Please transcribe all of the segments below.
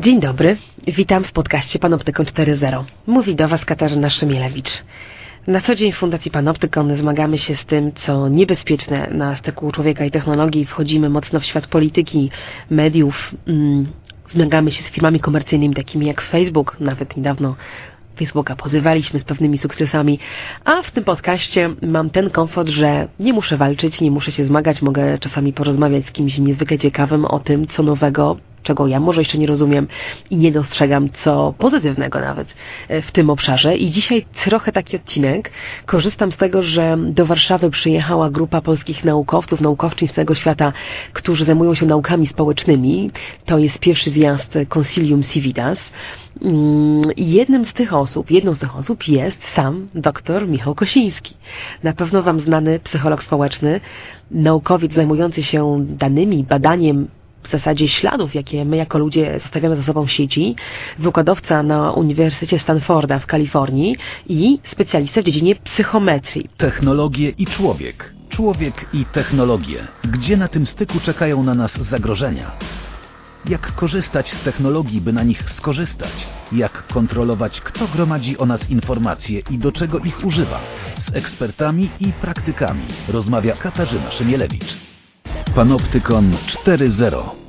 Dzień dobry, witam w podcaście Panoptykon 4.0. Mówi do Was Katarzyna Szymielewicz. Na co dzień w Fundacji Panoptykon zmagamy się z tym, co niebezpieczne na styku człowieka i technologii. Wchodzimy mocno w świat polityki, mediów, mm, zmagamy się z firmami komercyjnymi takimi jak Facebook, nawet niedawno Facebooka pozywaliśmy z pewnymi sukcesami, a w tym podcaście mam ten komfort, że nie muszę walczyć, nie muszę się zmagać, mogę czasami porozmawiać z kimś niezwykle ciekawym o tym, co nowego czego ja może jeszcze nie rozumiem i nie dostrzegam, co pozytywnego nawet e, w tym obszarze. I dzisiaj trochę taki odcinek. Korzystam z tego, że do Warszawy przyjechała grupa polskich naukowców, naukowczyń z całego świata, którzy zajmują się naukami społecznymi. To jest pierwszy zjazd Concilium Civitas. Mm, jednym z tych osób, jedną z tych osób jest sam dr Michał Kosiński. Na pewno Wam znany psycholog społeczny, naukowiec zajmujący się danymi, badaniem w zasadzie śladów, jakie my jako ludzie zostawiamy za sobą w sieci, wykładowca na Uniwersytecie Stanforda w Kalifornii i specjalista w dziedzinie psychometrii. Technologie i człowiek. Człowiek i technologie. Gdzie na tym styku czekają na nas zagrożenia? Jak korzystać z technologii, by na nich skorzystać? Jak kontrolować, kto gromadzi o nas informacje i do czego ich używa? Z ekspertami i praktykami rozmawia Katarzyna Szymielewicz. Panoptykon 4.0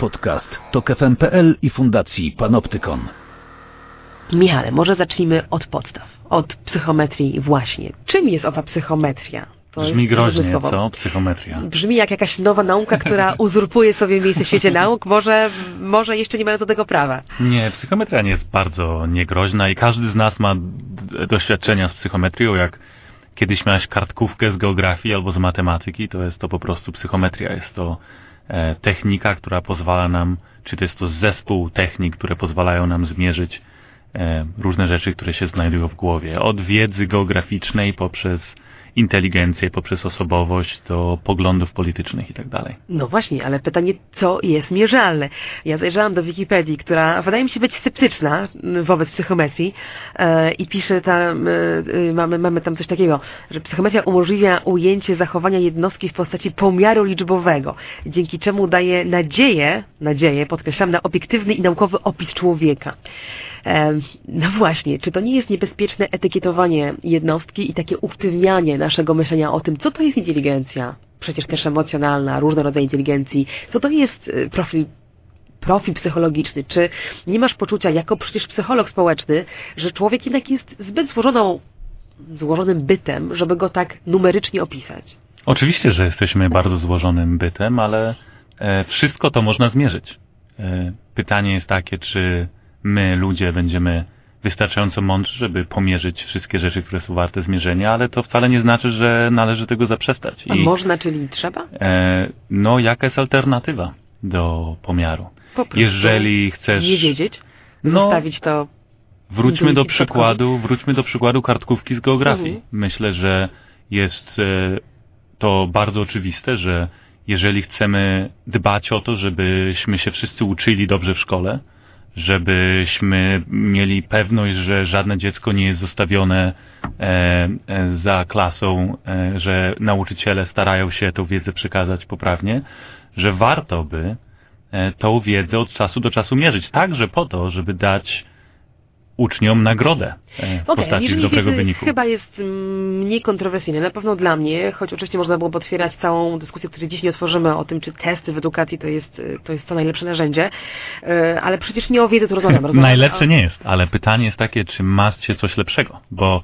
Podcast TOK FM.pl i Fundacji Panoptykon. Michale, może zacznijmy od podstaw, od psychometrii właśnie. Czym jest owa psychometria? To Brzmi groźnie, co? Psychometria. Brzmi jak jakaś nowa nauka, która uzurpuje sobie miejsce w świecie nauk. Może, może jeszcze nie mają do tego prawa. Nie, psychometria nie jest bardzo niegroźna i każdy z nas ma doświadczenia z psychometrią, jak kiedyś miałeś kartkówkę z geografii albo z matematyki, to jest to po prostu psychometria. Jest to technika, która pozwala nam, czy to jest to zespół technik, które pozwalają nam zmierzyć e, różne rzeczy, które się znajdują w głowie. Od wiedzy geograficznej poprzez inteligencję, poprzez osobowość do poglądów politycznych i tak dalej. No właśnie, ale pytanie, co jest mierzalne? Ja zajrzałam do Wikipedii, która wydaje mi się być sceptyczna wobec psychometrii e, i pisze tam, e, e, mamy, mamy tam coś takiego, że psychometria umożliwia ujęcie zachowania jednostki w postaci pomiaru liczbowego, dzięki czemu daje nadzieję, nadzieję, podkreślam, na obiektywny i naukowy opis człowieka. No właśnie, czy to nie jest niebezpieczne etykietowanie jednostki i takie usztywnianie naszego myślenia o tym, co to jest inteligencja? Przecież też emocjonalna, różne rodzaje inteligencji. Co to jest y, profil profil psychologiczny? Czy nie masz poczucia, jako przecież psycholog społeczny, że człowiek jednak jest zbyt złożoną, złożonym bytem, żeby go tak numerycznie opisać? Oczywiście, że jesteśmy bardzo złożonym bytem, ale e, wszystko to można zmierzyć. E, pytanie jest takie, czy my, ludzie, będziemy wystarczająco mądrzy, żeby pomierzyć wszystkie rzeczy, które są warte zmierzenia, ale to wcale nie znaczy, że należy tego zaprzestać. A I, można, czyli trzeba? E, no, jaka jest alternatywa do pomiaru? Po Jeżeli chcesz... Nie wiedzieć? No, zostawić to... Wróćmy do przykładu, wróćmy do przykładu kartkówki z geografii. Mhm. Myślę, że jest e, to bardzo oczywiste, że jeżeli chcemy dbać o to, żebyśmy się wszyscy uczyli dobrze w szkole, żebyśmy mieli pewność, że żadne dziecko nie jest zostawione e, e, za klasą, e, że nauczyciele starają się tą wiedzę przekazać poprawnie, że warto by tą wiedzę od czasu do czasu mierzyć, także po to, żeby dać uczniom nagrodę e, w okay, postaci dobrego wyniku. Chyba jest mniej kontrowersyjne, na pewno dla mnie, choć oczywiście można było otwierać całą dyskusję, której dziś nie otworzymy o tym, czy testy w edukacji to jest, to jest to najlepsze narzędzie, e, ale przecież nie o wiedzy tu rozmawiam. rozmawiam najlepsze nie jest, ale pytanie jest takie, czy macie coś lepszego, bo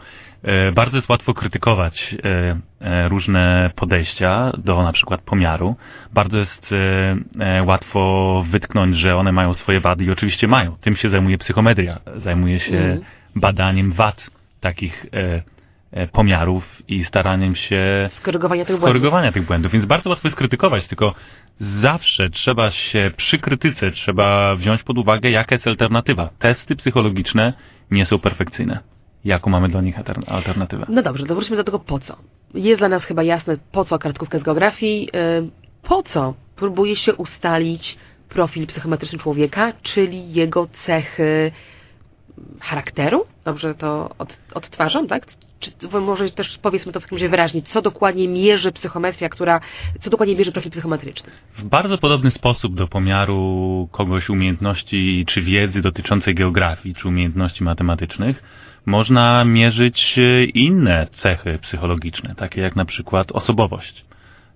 bardzo jest łatwo krytykować e, e, różne podejścia do na przykład pomiaru. Bardzo jest łatwo wytknąć, że one mają swoje wady i oczywiście mają. Tym się zajmuje psychometria. Zajmuje się mm. badaniem wad takich pomiarów i staraniem się skorygowania tych, skorygowania błędów. tych błędów. Więc bardzo łatwo jest krytykować, tylko zawsze trzeba się przy krytyce trzeba wziąć pod uwagę, jaka jest alternatywa. Testy psychologiczne nie są perfekcyjne jaką mamy dla nich alternatywę. No dobrze, wróćmy do tego po co. Jest dla nas chyba jasne, po co kartkówka z geografii, y, po co próbuje się ustalić profil psychometryczny człowieka, czyli jego cechy charakteru? Dobrze to od, odtwarzam, tak? czy, może też powiedzmy to w takim razie wyraźnie, co dokładnie mierzy psychometria, która, co dokładnie mierzy profil psychometryczny? W bardzo podobny sposób do pomiaru kogoś umiejętności czy wiedzy dotyczącej geografii, czy umiejętności matematycznych, można mierzyć e, inne cechy psychologiczne, takie jak na przykład osobowość.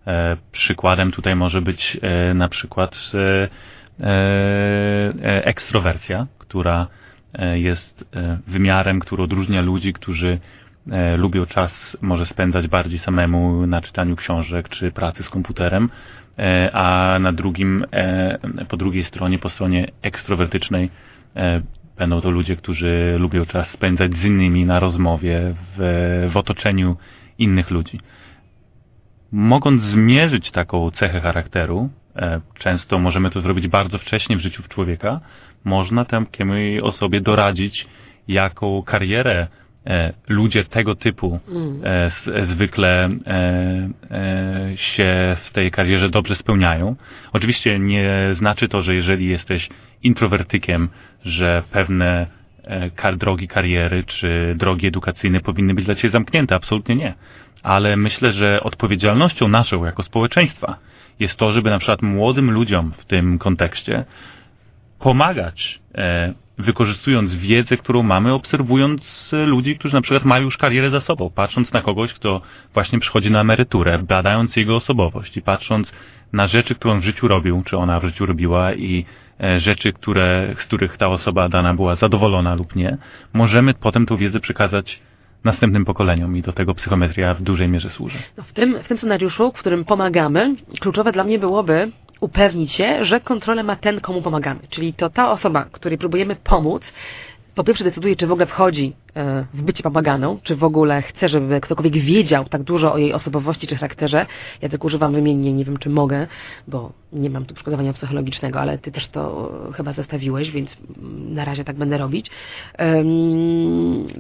E, przykładem tutaj może być e, na przykład ekstrowersja, która jest wymiarem, który odróżnia ludzi, którzy lubią czas może spędzać bardziej samemu na czytaniu książek czy pracy z komputerem, a na drugim, po drugiej stronie, po stronie ekstrowertycznej Będą to ludzie, którzy lubią czas spędzać z innymi na rozmowie, w, w otoczeniu innych ludzi. Mogąc zmierzyć taką cechę charakteru, e, często możemy to zrobić bardzo wcześnie w życiu człowieka, można takiej osobie doradzić, jaką karierę e, ludzie tego typu mm. e, zwykle się w tej karierze dobrze spełniają. Oczywiście nie znaczy to, że jeżeli jesteś introwertykiem, że pewne e, drogi kariery czy drogi edukacyjne powinny być dla Ciebie zamknięte. Absolutnie nie. Ale myślę, że odpowiedzialnością naszą jako społeczeństwa jest to, żeby na przykład młodym ludziom w tym kontekście pomagać, e, wykorzystując wiedzę, którą mamy, obserwując ludzi, którzy na przykład mają już karierę za sobą, patrząc na kogoś, kto właśnie przychodzi na emeryturę, badając jego osobowość i patrząc na rzeczy, którą w życiu robił, czy ona w życiu robiła i rzeczy, które, z których ta osoba dana była zadowolona lub nie, możemy potem tą wiedzę przekazać następnym pokoleniom i do tego psychometria w dużej mierze służy. No w, tym, w tym scenariuszu, w którym pomagamy, kluczowe dla mnie byłoby upewnić się, że kontrolę ma ten, komu pomagamy. Czyli to ta osoba, której próbujemy pomóc, po pierwsze decyduje, czy w ogóle wchodzi e, w bycie pomaganą, czy w ogóle chce, żeby ktokolwiek wiedział tak dużo o jej osobowości czy charakterze. Ja tylko używam wymiennie, nie wiem czy mogę, bo nie mam tu przygotowania psychologicznego, ale ty też to chyba zostawiłeś, więc na razie tak będę robić.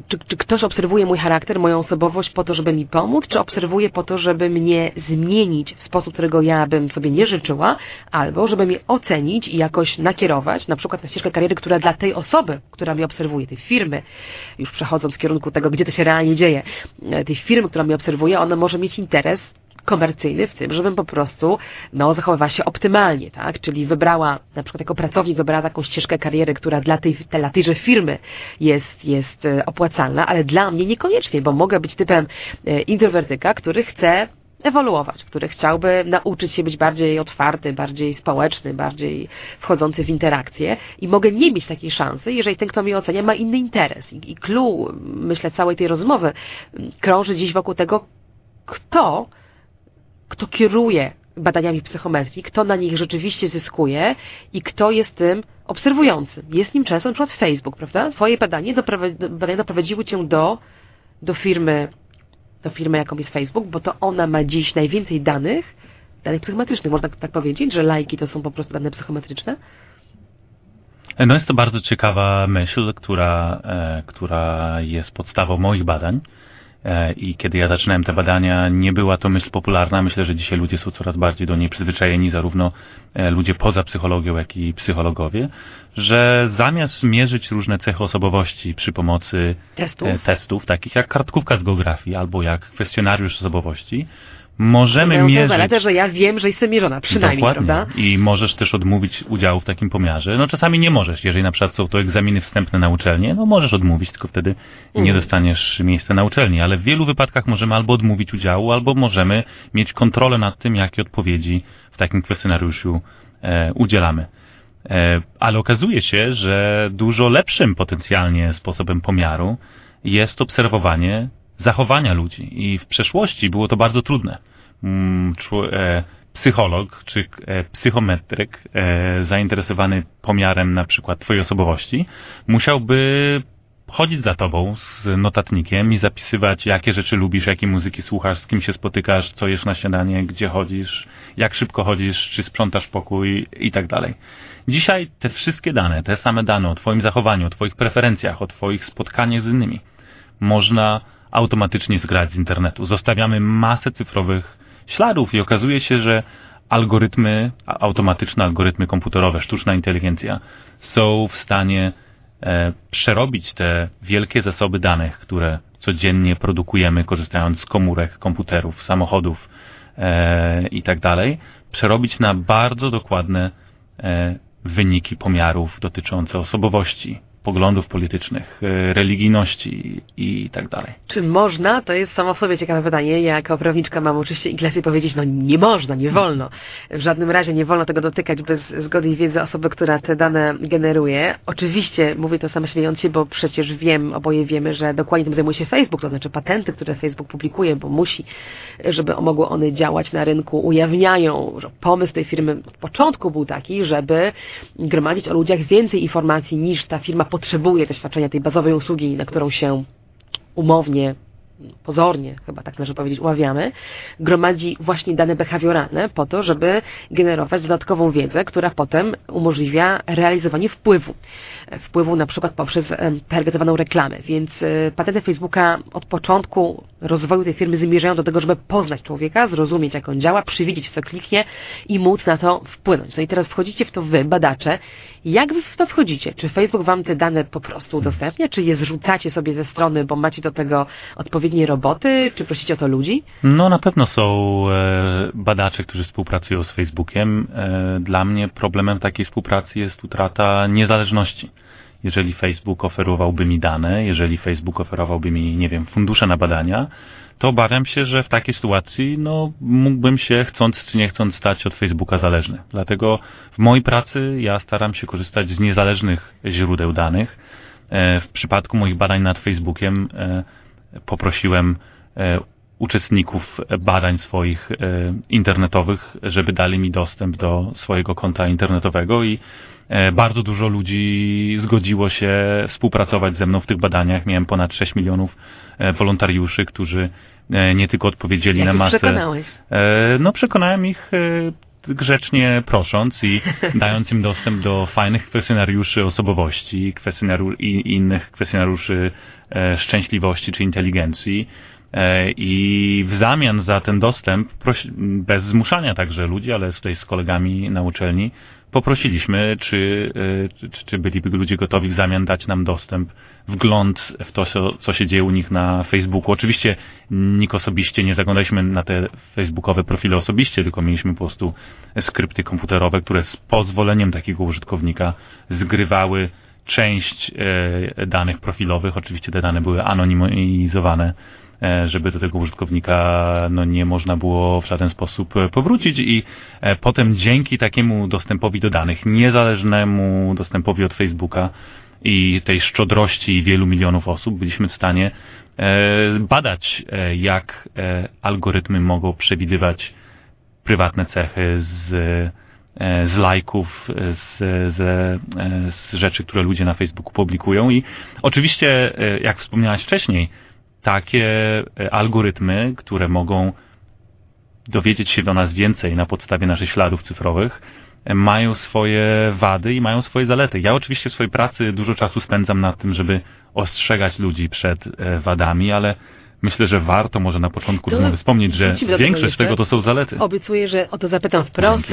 Czy, czy ktoś obserwuje mój charakter, moją osobowość po to, żeby mi pomóc, czy obserwuje po to, żeby mnie zmienić w sposób, którego ja bym sobie nie życzyła, albo żeby mnie ocenić i jakoś nakierować, na przykład na ścieżkę kariery, która dla tej osoby, która mnie obserwuje, tej firmy, już przechodząc w kierunku tego, gdzie to się realnie dzieje, e, tej firmy, która mnie obserwuje, ona może mieć interes komercyjny w tym, żebym po prostu no, zachowywała się optymalnie, tak? Czyli wybrała, na przykład jako pracownik wybrała taką ścieżkę kariery, która dla, tej, dla tejże firmy jest, jest e, opłacalna, ale dla mnie niekoniecznie, bo mogę być typem e, introwertyka, który chce ewoluować, który chciałby nauczyć się być bardziej otwarty, bardziej społeczny, bardziej wchodzący w interakcje i mogę nie mieć takiej szansy, jeżeli ten, kto mnie ocenia, ma inny interes. I, clue, myślę, całej tej rozmowy krąży dziś wokół tego, kto kto kieruje badaniami psychometrii, kto na nich rzeczywiście zyskuje i kto jest tym obserwującym. Jest nim często na przykład Facebook, prawda? Twoje badanie badania doprowadziły cię do, do firmy, do firmy, jaką jest Facebook, bo to ona ma dziś najwięcej danych, danych psychometrycznych. Można tak powiedzieć, że lajki to są po prostu dane psychometryczne? No jest to bardzo ciekawa myśl, która, e, która jest podstawą moich badań. E, I kiedy ja zaczynałem te badania, nie była to myśl popularna. Myślę, że dzisiaj ludzie są coraz bardziej do niej przyzwyczajeni, zarówno e, ludzie poza psychologią, jak i psychologowie, że zamiast mierzyć różne cechy osobowości przy pomocy testów, e, testów takich jak kartkówka z geografii albo jak kwestionariusz osobowości, możemy Mają mierzyć... zaletę, że ja wiem, że jestem mierzona, przynajmniej, Dokładnie. prawda? I możesz też odmówić udziału w takim pomiarze. No czasami nie możesz, jeżeli na przykład są to egzaminy wstępne na uczelnię, no możesz odmówić, tylko wtedy mm. nie dostaniesz miejsca na uczelni, ale w wielu wypadkach możemy albo odmówić udziału, albo możemy mieć kontrolę nad tym, jakie odpowiedzi w takim kwestionariuszu e, udzielamy. E, ale okazuje się, że dużo lepszym potencjalnie sposobem pomiaru jest obserwowanie zachowania ludzi i w przeszłości było to bardzo trudne. Mm, e, psycholog czy e, psychometryk e, zainteresowany pomiarem na przykład twojej osobowości musiałby chodzić za tobą z notatnikiem i zapisywać, jakie rzeczy lubisz, jakie muzyki słuchasz, z kim się spotykasz, co jesz na śniadanie, gdzie chodzisz, jak szybko chodzisz, czy sprzątasz pokój i tak dalej. Dzisiaj te wszystkie dane, te same dane o twoim zachowaniu, o twoich preferencjach, o twoich spotkaniach z innymi można automatycznie zgrać z internetu. Zostawiamy masę cyfrowych śladów i okazuje się, że algorytmy, automatyczne algorytmy komputerowe, sztuczna inteligencja są w stanie e, przerobić te wielkie zasoby danych, które codziennie produkujemy, korzystając z komórek, komputerów, samochodów e, i tak dalej, przerobić na bardzo dokładne e, wyniki pomiarów dotyczące osobowości, poglądów politycznych, e, religijności i tak dalej. Czy można? To jest samo w sobie ciekawe pytanie. Ja jako prawniczka mam oczywiście iglesie powiedzieć, no nie można, nie wolno. W żadnym razie nie wolno tego dotykać bez zgody i wiedzy osoby, która te dane generuje. Oczywiście mówię to sama śmiejąc się, bo przecież wiem, oboje wiemy, że dokładnie tym zajmuje się Facebook, to znaczy patenty, które Facebook publikuje, bo musi, żeby mogły one działać na rynku, ujawniają, że pomysł tej firmy od początku był taki, żeby gromadzić o ludziach więcej informacji niż ta firma potrzebuje doświadczenia tej bazowej usługi, na którą się umownie pozornie, chyba tak należy powiedzieć, uławiamy, gromadzi właśnie dane behawioralne po to, żeby generować dodatkową wiedzę, która potem umożliwia realizowanie wpływu. Wpływu na przykład poprzez targetowaną reklamę. Więc e, patenty Facebooka od początku rozwoju tej firmy zmierzają do tego, żeby poznać człowieka, zrozumieć jak on działa, przewidzieć co kliknie i móc na to wpłynąć. No i teraz wchodzicie w to wy, badacze. Jak wy w to wchodzicie? Czy Facebook wam te dane po prostu udostępnia? Czy je zrzucacie sobie ze strony, bo macie do tego odpowiednie roboty? Czy prosicie o to ludzi? No na pewno są e, badacze, którzy współpracują z Facebookiem. E, dla mnie problemem takiej współpracy jest utrata niezależności jeżeli Facebook oferowałby mi dane, jeżeli Facebook oferowałby mi, nie wiem, fundusze na badania, to obawiam się, że w takiej sytuacji no, mógłbym się, chcąc czy nie chcąc, stać od Facebooka zależny. Dlatego w mojej pracy ja staram się korzystać z niezależnych źródeł danych. E, w przypadku moich badań nad Facebookiem e, poprosiłem e, uczestników badań swoich internetowych, żeby dali mi dostęp do swojego konta internetowego i bardzo dużo ludzi zgodziło się współpracować ze mną w tych badaniach. Miałem ponad 6 milionów e, wolontariuszy, którzy e, nie tylko odpowiedzieli Jak na masę. przekonałeś? No, przekonałem ich grzecznie prosząc i dając im dostęp do fajnych kwestionariuszy osobowości kwestionariu i innych kwestionariuszy szczęśliwości czy inteligencji. I w zamian za ten dostęp, bez zmuszania także ludzi, ale tutaj z kolegami na uczelni, poprosiliśmy, czy, e, czy, czy byliby ludzie gotowi w zamian dać nam dostęp, wgląd w to, co się dzieje u nich na Facebooku. Oczywiście nikt osobiście nie zaglądaliśmy na te facebookowe profile osobiście, tylko mieliśmy po prostu skrypty komputerowe, które z pozwoleniem takiego użytkownika zgrywały część e, danych profilowych. Oczywiście te dane były anonimizowane żeby do tego użytkownika no, nie można było w żaden sposób e, powrócić i e, potem dzięki takiemu dostępowi do danych, niezależnemu dostępowi od Facebooka i tej szczodrości wielu milionów osób byliśmy w stanie badać, jak algorytmy mogą przewidywać prywatne cechy z, z lajków, z, z, z rzeczy, które ludzie na Facebooku publikują. I oczywiście, jak wspomniałaś wcześniej, takie e, algorytmy, które mogą dowiedzieć się do nas więcej na podstawie naszych śladów cyfrowych, e, mają swoje wady i mają swoje zalety. Ja oczywiście w swojej pracy dużo czasu spędzam na tym, żeby ostrzegać ludzi przed e, wadami, ale myślę, że warto może na początku rozmowy wspomnieć, że większość tego to są zalety. Obiecuję, że o to zapytam wprost,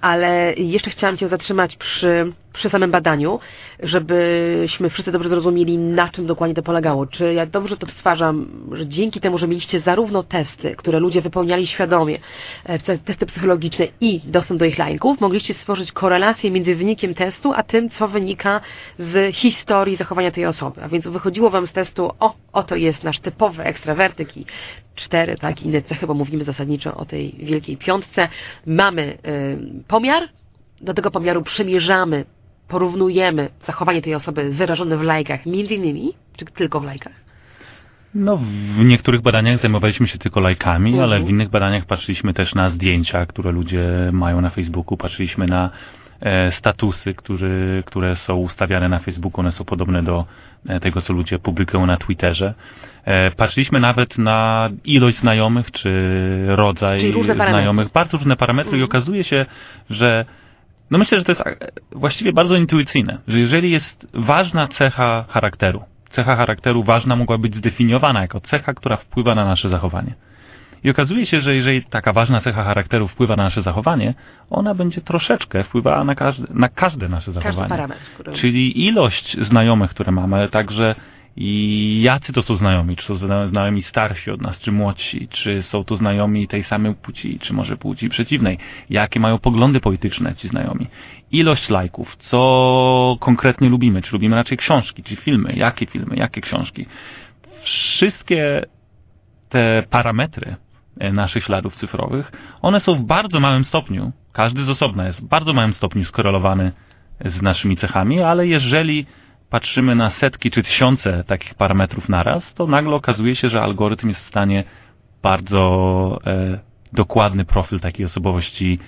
ale jeszcze chciałam Cię zatrzymać przy przy samym badaniu, żebyśmy wszyscy dobrze zrozumieli, na czym dokładnie to polegało. Czy ja dobrze to stwarzam, że dzięki temu, że mieliście zarówno testy, które ludzie wypełniali świadomie, e, testy psychologiczne i dostęp do ich lajków, mogliście stworzyć korelację między wynikiem testu, a tym, co wynika z historii zachowania tej osoby. A więc wychodziło Wam z testu, o, oto jest nasz typowy ekstrawertyk i cztery, tak, inne cechy, bo mówimy zasadniczo o tej wielkiej piątce. Mamy y, pomiar, do tego pomiaru przymierzamy porównujemy zachowanie tej osoby wyrażone w lajkach między innymi, czy tylko w lajkach? No, w niektórych badaniach zajmowaliśmy się tylko lajkami, mhm. ale w innych badaniach patrzyliśmy też na zdjęcia, które ludzie mają na Facebooku, patrzyliśmy na e, statusy, który, które są ustawiane na Facebooku, one są podobne do e, tego, co ludzie publikują na Twitterze. E, patrzyliśmy nawet na ilość znajomych, czy rodzaj znajomych, bardzo różne parametry i mhm. okazuje się, że no myślę, że to jest e, właściwie bardzo intuicyjne, że jeżeli jest ważna cecha charakteru, cecha charakteru ważna mogła być zdefiniowana jako cecha, która wpływa na nasze zachowanie. I okazuje się, że jeżeli taka ważna cecha charakteru wpływa na nasze zachowanie, ona będzie troszeczkę wpływała na każde, na każde nasze zachowanie. Każdy parametr. Który... Czyli ilość znajomych, które mamy, także i jacy to są znajomi, czy są znajomi starsi od nas, czy młodsi, czy są to znajomi tej samej płci, czy może płci przeciwnej, jakie mają poglądy polityczne ci znajomi, ilość lajków, co konkretnie lubimy, czy lubimy raczej książki, czy filmy, jakie filmy, jakie książki. Wszystkie te parametry e, naszych śladów cyfrowych, one są w bardzo małym stopniu, każdy z osobna jest w bardzo małym stopniu skorelowany z naszymi cechami, ale jeżeli patrzymy na setki czy tysiące takich parametrów naraz, to nagle okazuje się, że algorytm jest w stanie bardzo e, dokładny profil takiej osobowości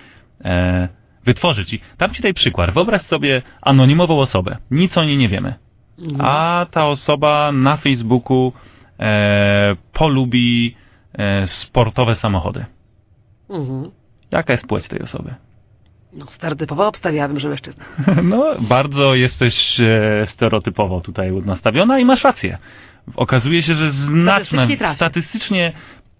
e, wytworzyć. I dam Ci tutaj przykład. Wyobraź sobie anonimową osobę. Nic o niej nie wiemy. Mhm. A ta osoba na Facebooku e, polubi e, sportowe samochody. Mhm. Jaka jest płeć tej osoby? No, stereotypowo obstawiałabym, że mężczyzna. No, bardzo jesteś e, stereotypowo tutaj nastawiona i masz rację. Okazuje się, że znaczna, statystycznie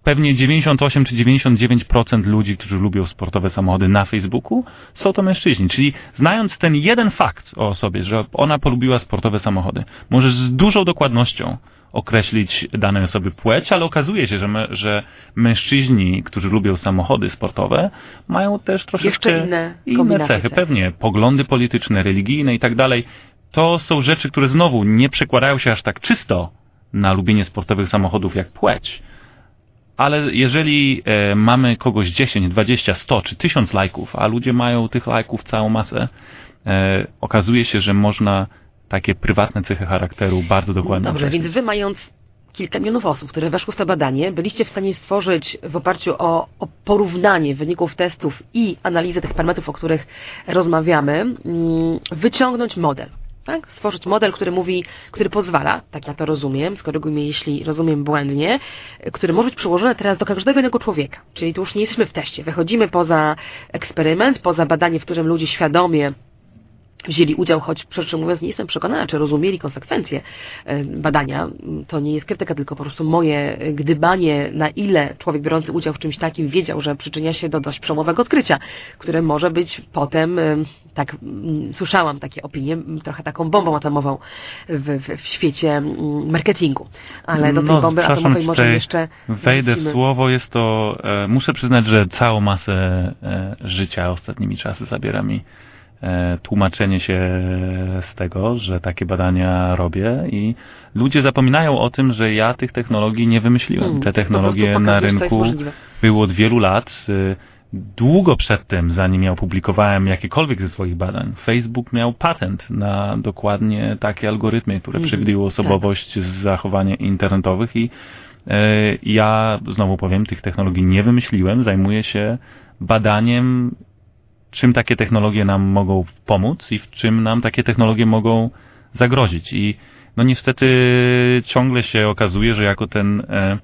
pewnie 98 czy 99% ludzi, którzy lubią sportowe samochody na Facebooku, są to mężczyźni. Czyli znając ten jeden fakt o osobie, że ona polubiła sportowe samochody, możesz z dużą dokładnością określić danej osoby płeć, ale okazuje się, że, my, że mężczyźni, którzy lubią samochody sportowe, mają też troszeczkę inne, inne cechy. Pewnie poglądy polityczne, religijne i tak dalej. To są rzeczy, które znowu nie przekładają się aż tak czysto na lubienie sportowych samochodów jak płeć. Ale jeżeli e, mamy kogoś 10, 20, 100 czy 1000 lajków, a ludzie mają tych lajków całą masę, e, okazuje się, że można takie prywatne cechy charakteru bardzo dokładnie Dobrze, więc wy mając kilka milionów osób, które weszły w to badanie, byliście w stanie stworzyć w oparciu o, o porównanie wyników testów i analizę tych parametrów, o których rozmawiamy, mm, wyciągnąć model. Tak? Stworzyć model, który mówi, który pozwala, tak ja to rozumiem, skoryguj mnie, jeśli rozumiem błędnie, który może być przełożony teraz do każdego innego człowieka. Czyli tu już nie jesteśmy w teście. Wychodzimy poza eksperyment, poza badanie, w którym ludzie świadomie wzięli udział, choć szczerze mówiąc nie jestem przekonana, czy rozumieli konsekwencje e, badania. To nie jest krytyka, tylko po prostu moje gdybanie, na ile człowiek biorący udział w czymś takim wiedział, że przyczynia się do dość przełomowego odkrycia, które może być potem, e, tak słyszałam takie opinie, trochę taką bombą atomową w, w, w świecie marketingu. Ale do tej no, bomby atomowej może jeszcze Wejdę wrócimy. w słowo, jest to, e, muszę przyznać, że całą masę życia ostatnimi czasy zabiera mi tłumaczenie się z tego, że takie badania robię i ludzie zapominają o tym, że ja tych technologii nie wymyśliłem. Hmm, Te technologie na rynku były od wielu lat. E, długo przedtem, zanim ja opublikowałem jakiekolwiek ze swoich badań, Facebook miał patent na dokładnie takie algorytmy, które hmm, przewidują tak. osobowość tak. zachowań internetowych i e, ja, znowu powiem, tych technologii nie wymyśliłem, zajmuję się badaniem czym takie technologie nam mogą pomóc i w czym nam takie technologie mogą zagrozić. I no niestety ciągle się okazuje, że jako ten e,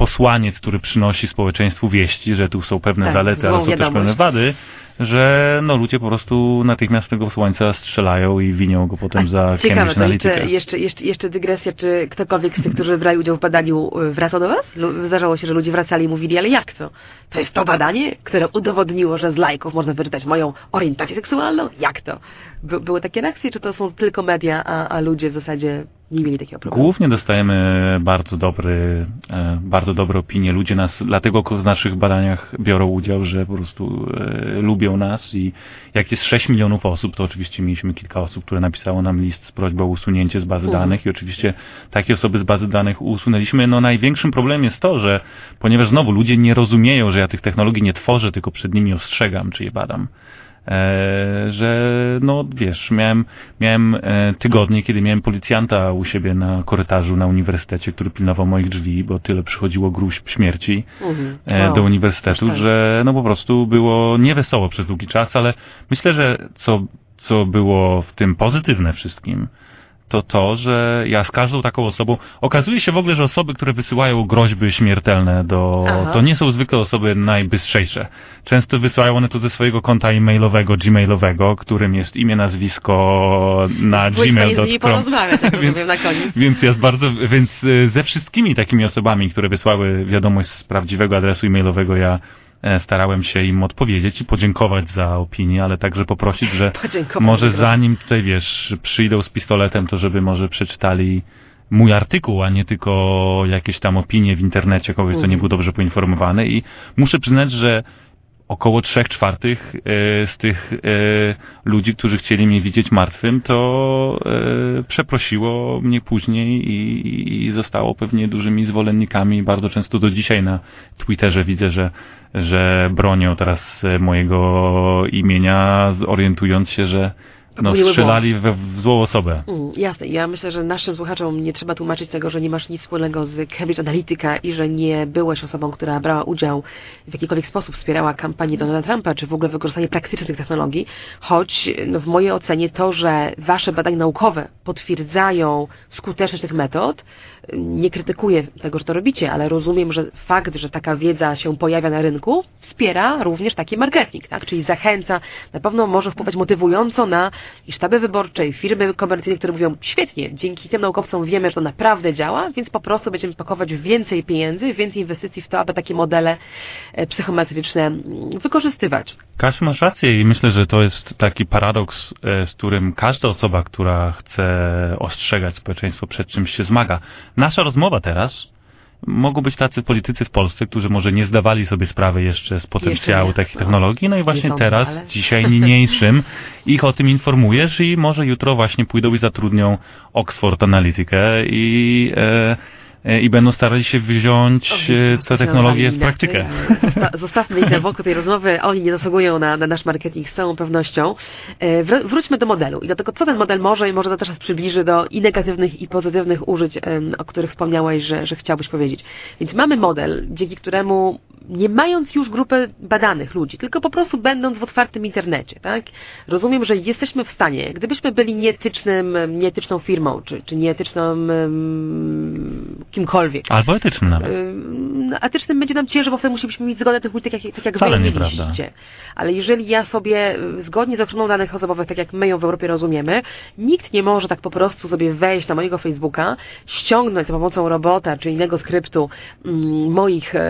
posłaniec, który przynosi społeczeństwu wieści, że tu są pewne tak, zalety, ale są wiadomość. też pewne wady, że no ludzie po prostu natychmiast tego słońca strzelają i winią go potem A, za ciekawe, Analytica. Jeszcze, jeszcze, jeszcze, jeszcze dygresja, czy ktokolwiek z tych, którzy brali udział w badaniu y, wracał do Was? Zdarzało się, że ludzie wracali i mówili, ale jak to? To jest to badanie, które udowodniło, że z lajków można wyczytać moją orientację seksualną? Jak to? By, były takie reakcje, czy to są tylko media, a, a ludzie w zasadzie nie mieli takiego problemu. Głównie dostajemy bardzo dobry, e, bardzo dobre opinie. Ludzie nas, dlatego w naszych badaniach biorą udział, że po prostu e, lubią nas i jak jest 6 milionów osób, to oczywiście mieliśmy kilka osób, które napisało nam list z prośbą o usunięcie z bazy mhm. danych i oczywiście takie osoby z bazy danych usunęliśmy. No największym problemem jest to, że ponieważ znowu ludzie nie rozumieją, że ja tych technologii nie tworzę, tylko przed nimi ostrzegam, czy je badam. E, że no wiesz, miałem, miałem e, tygodnie, kiedy miałem policjanta u siebie na korytarzu na uniwersytecie, który pilnował moich drzwi, bo tyle przychodziło gruźb śmierci mhm. E, wow. do uniwersytetu, że no po prostu było niewesoło przez długi czas, ale myślę, że co, co było w tym pozytywne wszystkim, to to, że ja z każdą taką osobą, okazuje się w ogóle, że osoby, które wysyłają groźby śmiertelne do, Aha. to nie są zwykle osoby najbystrzejsze. Często wysyłają one to ze swojego konta e-mailowego, gmailowego, którym jest imię, nazwisko na gmail.com. jak Więc- na koniec. Więc jest bardzo, więc y, ze wszystkimi takimi osobami, które wysłały wiadomość z prawdziwego adresu e-mailowego, ja e, starałem się im odpowiedzieć i podziękować za opinię, ale także poprosić, że może zanim tutaj, wiesz, przyjdą z pistoletem, to żeby może przeczytali mój artykuł, a nie tylko jakieś tam opinie w internecie kogoś, kto nie Mhm. był dobrze poinformowany i muszę przyznać, że około trzech czwartych e, z tych e, ludzi, którzy chcieli mnie widzieć martwym, to e, przeprosiło mnie później i zostało pewnie dużymi zwolennikami. Bardzo często do dzisiaj na Twitterze widzę, że że bronią teraz e, mojego imienia, orientując się, że no, strzelali we, w złą osobę. Mm, jasne. Ja myślę, że naszym słuchaczom nie trzeba tłumaczyć tego, że nie masz nic wspólnego z Cambridge Analytica i że nie byłeś osobą, która brała udział w jakikolwiek sposób, wspierała kampanię Donalda Trumpa, czy w ogóle wykorzystanie praktyczne tych technologii, choć no, w mojej ocenie to, że wasze badania naukowe potwierdzają skuteczność tych metod, nie krytykuję tego, że to robicie, ale rozumiem, że fakt, że taka wiedza się pojawia na rynku, wspiera również taki marketing, tak? Czyli zachęca, na pewno może wpływać motywująco na i sztaby wyborcze, i firmy komercyjne, które mówią, świetnie, dzięki tym naukowcom wiemy, że to naprawdę działa, więc po prostu będziemy pakować więcej pieniędzy, więcej inwestycji w to, aby takie modele e, psychometryczne mm, wykorzystywać. Kasiu, masz rację i myślę, że to jest taki paradoks, e, z którym każda osoba, która chce ostrzegać społeczeństwo przed czymś się zmaga. Nasza rozmowa teraz mogą być tacy politycy w Polsce, którzy może nie zdawali sobie sprawy jeszcze z potencjału nie. takich No. technologii, no i właśnie teraz, ale- dzisiaj niniejszym, ich o tym informujesz i może jutro właśnie pójdą i zatrudnią Oxford Analytikę i, e, i będą starali się wziąć e, tę technologię w praktykę. Zosta- Zostawmy ich na boku tej rozmowy. Oni nie zasługują na, na nasz marketing z całą pewnością. E, wr- Wróćmy do modelu i do tego, co ten model może i może to też nas przybliży do i negatywnych, i pozytywnych użyć, o których wspomniałeś, że, że chciałbyś powiedzieć. Więc mamy model, dzięki któremu nie mając już grupy badanych ludzi, tylko po prostu będąc w otwartym internecie, tak? Rozumiem, że jesteśmy w stanie, gdybyśmy byli nieetycznym, nieetyczną firmą, czy, czy nieetyczną em, kimkolwiek, Albo etyczny nawet. Ym, etycznym będzie nam ciężej, bo wtedy musielibyśmy mieć zgodę tych ludzi, tak jak, tak jak Wcale wy mieliście. Ale jeżeli ja sobie y, zgodnie z ochroną danych osobowych, tak jak my ją w Europie rozumiemy, nikt nie może tak po prostu sobie wejść na mojego Facebooka, ściągnąć za pomocą robota czy innego skryptu mm, moich e,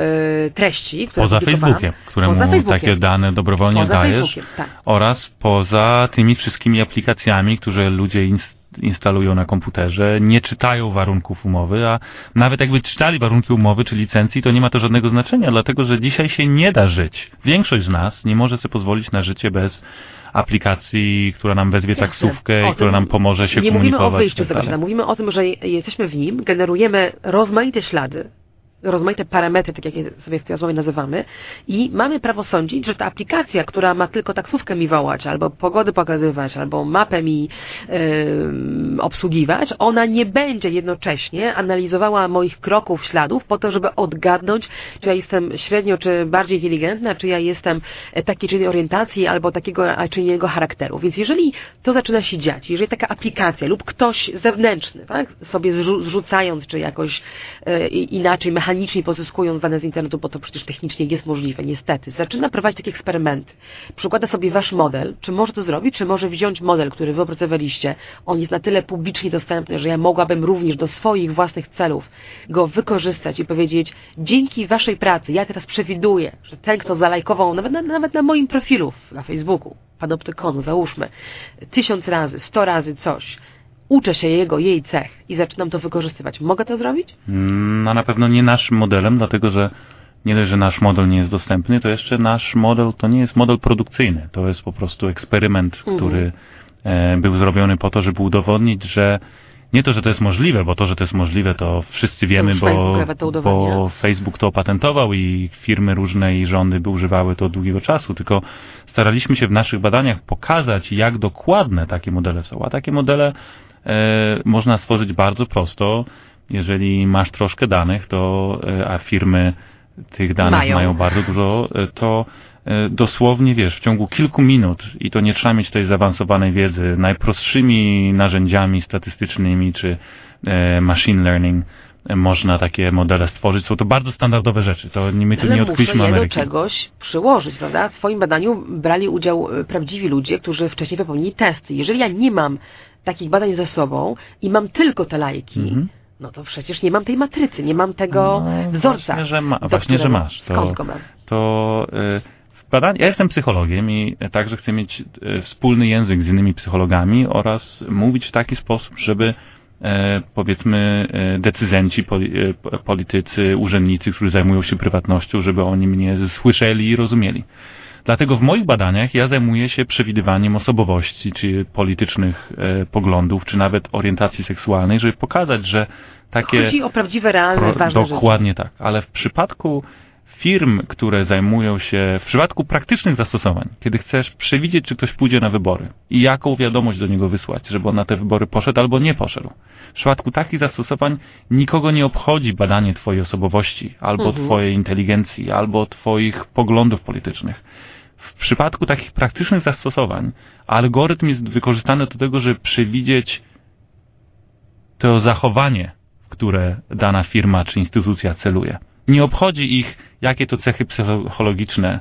treści, które Poza. Facebookiem, któremu Poza Facebookiem. takie dane dobrowolnie Poza dajesz. Tak. oraz poza tymi wszystkimi aplikacjami, które ludzie ins- instalują na komputerze, nie czytają warunków umowy, a nawet jakby czytali warunki umowy czy licencji, to nie ma to żadnego znaczenia, dlatego że dzisiaj się nie da żyć. Większość z nas nie może sobie pozwolić na życie bez aplikacji, która nam wezwie Jasne. taksówkę i która nam pomoże się Nie mówimy o komunikować. wyjściu i z tak tego świata, mówimy o tym, że jesteśmy w nim, generujemy rozmaite ślady, rozmaite parametry, tak jak je sobie w tej rozmowie nazywamy i mamy prawo sądzić, że ta aplikacja, która ma tylko taksówkę mi wołać, albo pogody pokazywać, albo mapę mi em, obsługiwać, ona nie będzie jednocześnie analizowała moich kroków, śladów po to, żeby odgadnąć, czy ja jestem średnio, czy bardziej inteligentna, czy ja jestem e, takiej czy innej orientacji, albo takiego, czy innego charakteru. Więc jeżeli to zaczyna się dziać, jeżeli taka aplikacja lub ktoś zewnętrzny, tak, sobie zrzu- zrzucając, czy jakoś i- inaczej, mechanicznie pozyskując dane z internetu, bo to przecież technicznie jest możliwe, niestety, zaczyna prowadzić takie eksperymenty, przykłada sobie wasz model, czy może to zrobić, czy może wziąć model, który wy opracowaliście, on jest na tyle publicznie dostępny, że ja mogłabym również do swoich własnych celów go wykorzystać i powiedzieć, dzięki waszej pracy, ja teraz przewiduję, że ten, kto zalajkował, nawet na, nawet na moim profilu na Facebooku, panoptykonu, załóżmy, tysiąc razy, sto razy coś, uczę się jego, jej cech i zaczynam to wykorzystywać. Mogę to zrobić? Mm, No na pewno nie naszym modelem, dlatego że nie dość, że nasz model nie jest dostępny, to jeszcze nasz model to nie jest model produkcyjny. To jest po prostu eksperyment, Mhm. który e, był zrobiony po to, żeby udowodnić, że nie to, że to jest możliwe, bo to, że to jest możliwe, to wszyscy wiemy, bo, Facebook bo Facebook to opatentował i firmy różne i rządy by używały to od długiego czasu, tylko staraliśmy się w naszych badaniach pokazać, jak dokładne takie modele są. A takie modele można stworzyć bardzo prosto, jeżeli masz troszkę danych, to, e, a firmy tych danych Mają. mają, bardzo dużo, e, to e, dosłownie, wiesz, w ciągu kilku minut, i to nie trzeba mieć tej zaawansowanej wiedzy, najprostszymi narzędziami statystycznymi czy e, machine learning, e, można takie modele stworzyć. Są to bardzo standardowe rzeczy. To nie, my tu Ale nie odkryliśmy je do Ameryki. czegoś przyłożyć, prawda? W swoim badaniu brali udział e, prawdziwi ludzie, którzy wcześniej wypełnili testy. Jeżeli ja nie mam takich badań ze sobą i mam tylko te lajki, Mhm. no to przecież nie mam tej matrycy, nie mam tego No, wzorca. Właśnie, że, ma, właśnie, że masz. To, Skąd go mam? to y, ja jestem psychologiem i także chcę mieć y, wspólny język z innymi psychologami oraz mówić w taki sposób, żeby e, powiedzmy e, p- politycy, urzędnicy, którzy zajmują się prywatnością, żeby oni mnie słyszeli i rozumieli. Dlatego w moich badaniach ja zajmuję się przewidywaniem osobowości, czy politycznych e, poglądów, czy nawet orientacji seksualnej, żeby pokazać, że takie... Chodzi o prawdziwe, realne, Pro- ważne rzeczy. Dokładnie tak, ale w przypadku firm, które zajmują się, w przypadku praktycznych zastosowań, kiedy chcesz przewidzieć, czy ktoś pójdzie na wybory i jaką wiadomość do niego wysłać, żeby on na te wybory poszedł albo nie poszedł. W przypadku takich zastosowań nikogo nie obchodzi badanie twojej osobowości, albo Mhm. twojej inteligencji, albo twoich poglądów politycznych. W przypadku takich praktycznych zastosowań algorytm jest wykorzystany do tego, żeby przewidzieć to zachowanie, w które dana firma czy instytucja celuje. Nie obchodzi ich, jakie to cechy psychologiczne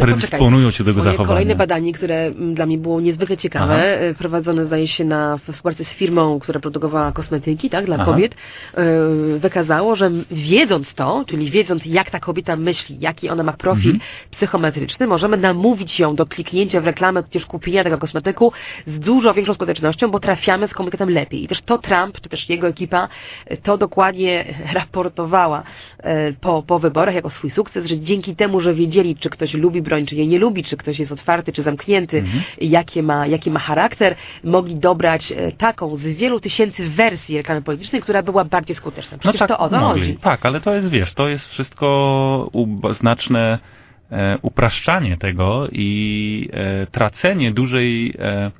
predysponują cię do tego Moje zachowania. kolejne badanie, które mm, dla mnie było niezwykle ciekawe, Aha. e, prowadzone zdaje się na współpracy z firmą, która produkowała kosmetyki, tak, dla Aha. kobiet, e, wykazało, że wiedząc to, czyli wiedząc jak ta kobieta myśli, jaki ona ma profil Mhm. psychometryczny, możemy namówić ją do kliknięcia w reklamę, tudzież kupienia tego kosmetyku z dużo większą skutecznością, bo trafiamy z komunikatem lepiej. I też to Trump, czy też jego ekipa, e, to dokładnie raportowała po, po wyborach jako swój sukces, że dzięki temu, że wiedzieli, czy ktoś lubi broń, czy jej nie lubi, czy ktoś jest otwarty, czy zamknięty, Mhm. jakie ma, jaki ma charakter, mogli dobrać e, taką z wielu tysięcy wersji reklamy politycznej, która była bardziej skuteczna. Przecież to o to mogli. chodzi. Tak, ale to jest, wiesz, to jest wszystko znaczne e, upraszczanie tego i e, tracenie dużej... E,